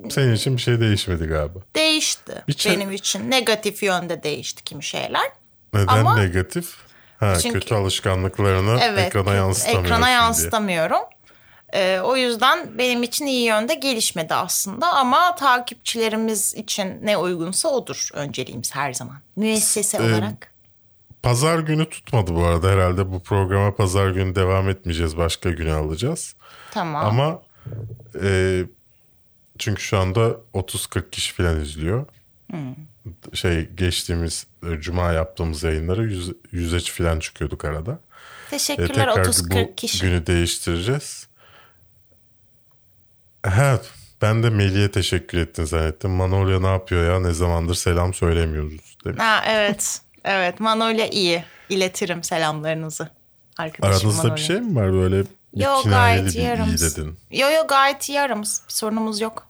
Speaker 1: Senin için bir şey değişmedi galiba.
Speaker 2: değişti
Speaker 1: şey-
Speaker 2: benim için. Negatif yönde değişti kimi şeyler.
Speaker 1: Neden
Speaker 2: Ama-
Speaker 1: negatif? Ha,
Speaker 2: Çünkü-
Speaker 1: kötü alışkanlıklarını
Speaker 2: Evet.
Speaker 1: ekrana yansıtamıyorsun
Speaker 2: Ekrana
Speaker 1: diye.
Speaker 2: yansıtamıyorum. Ee, o yüzden benim için iyi yönde gelişmedi aslında ama takipçilerimiz için ne uygunsa odur önceliğimiz her zaman. Müessese
Speaker 1: Ee,
Speaker 2: olarak.
Speaker 1: Pazar günü tutmadı bu arada herhalde bu programa pazar günü devam etmeyeceğiz başka güne alacağız.
Speaker 2: Tamam.
Speaker 1: Ama e, çünkü şu anda 30-40 kişi falan izliyor. Şey geçtiğimiz e, cuma yaptığımız yayınlara yüz, yüzeç falan çıkıyorduk arada. E,
Speaker 2: Teşekkürler
Speaker 1: tekrar
Speaker 2: 30-40
Speaker 1: bu
Speaker 2: kişi.
Speaker 1: günü değiştireceğiz. Ha, ben de Melih'e teşekkür ettin zannettim. Manolya ne yapıyor ya ne zamandır selam söylemiyoruz demiş.
Speaker 2: Ha, evet. Evet Manolya iyi. İletirim selamlarınızı. Arkadaşım
Speaker 1: Aranızda
Speaker 2: Manolya.
Speaker 1: bir şey mi var böyle
Speaker 2: Yo
Speaker 1: kinayeli
Speaker 2: gayet iyi aramız.
Speaker 1: dedin.
Speaker 2: Yo yo gayet iyi aramız. Bir sorunumuz yok.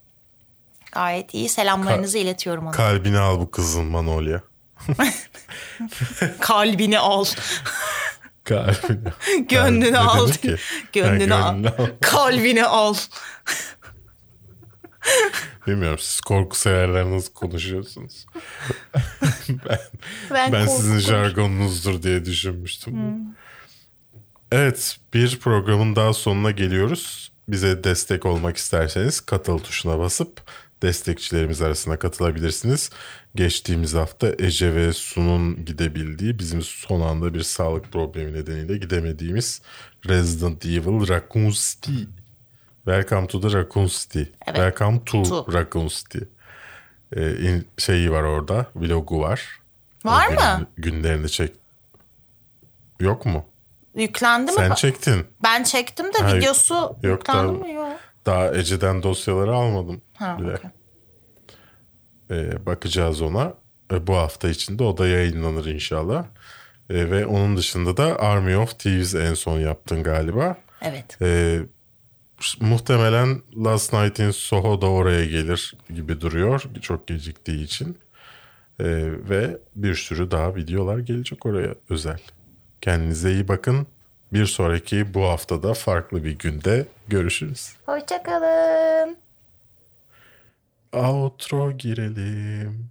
Speaker 2: Gayet iyi. Selamlarınızı iletiyorum ona.
Speaker 1: Kalbini al bu kızın Manolya.
Speaker 2: Kalbini al.
Speaker 1: Kalbini.
Speaker 2: Gönlünü al. Gönlünü al.
Speaker 1: gönlünü al.
Speaker 2: Kalbini al.
Speaker 1: Bilmiyorum siz korku severler nasıl konuşuyorsunuz. ben
Speaker 2: Ben,
Speaker 1: ben sizin jargonunuzdur diye düşünmüştüm. Evet bir programın daha sonuna geliyoruz. Bize destek olmak isterseniz katıl tuşuna basıp destekçilerimiz arasına katılabilirsiniz. Geçtiğimiz hafta Ece ve Su'nun gidebildiği bizim son anda bir sağlık problemi nedeniyle gidemediğimiz Resident Evil Raccoon City. Welcome to the Raccoon City.
Speaker 2: Evet.
Speaker 1: Welcome to,
Speaker 2: To.
Speaker 1: Raccoon City. Ee, in- şeyi var orada, vlogu var.
Speaker 2: Var
Speaker 1: O
Speaker 2: mı?
Speaker 1: gün- Günlerini çek. Yok mu?
Speaker 2: Yüklendi mi?
Speaker 1: Sen çektin.
Speaker 2: Ben çektim de
Speaker 1: Ha,
Speaker 2: videosu
Speaker 1: yok
Speaker 2: yüklendi
Speaker 1: da-
Speaker 2: mi? Yok.
Speaker 1: Daha Ece'den dosyaları almadım
Speaker 2: Ha,
Speaker 1: bile.
Speaker 2: okey.
Speaker 1: Ee, bakacağız ona. Ee, bu hafta içinde o da yayınlanır inşallah. Ee, ve onun dışında da Army of Thieves en son yaptın galiba.
Speaker 2: Evet.
Speaker 1: Ee, muhtemelen Last Night in Soho da oraya gelir gibi duruyor. Çok geciktiği için. Ee, ve bir sürü daha videolar gelecek oraya özel. Kendinize iyi bakın. Bir sonraki bu haftada farklı bir günde görüşürüz.
Speaker 2: Hoşçakalın.
Speaker 1: Outro girelim.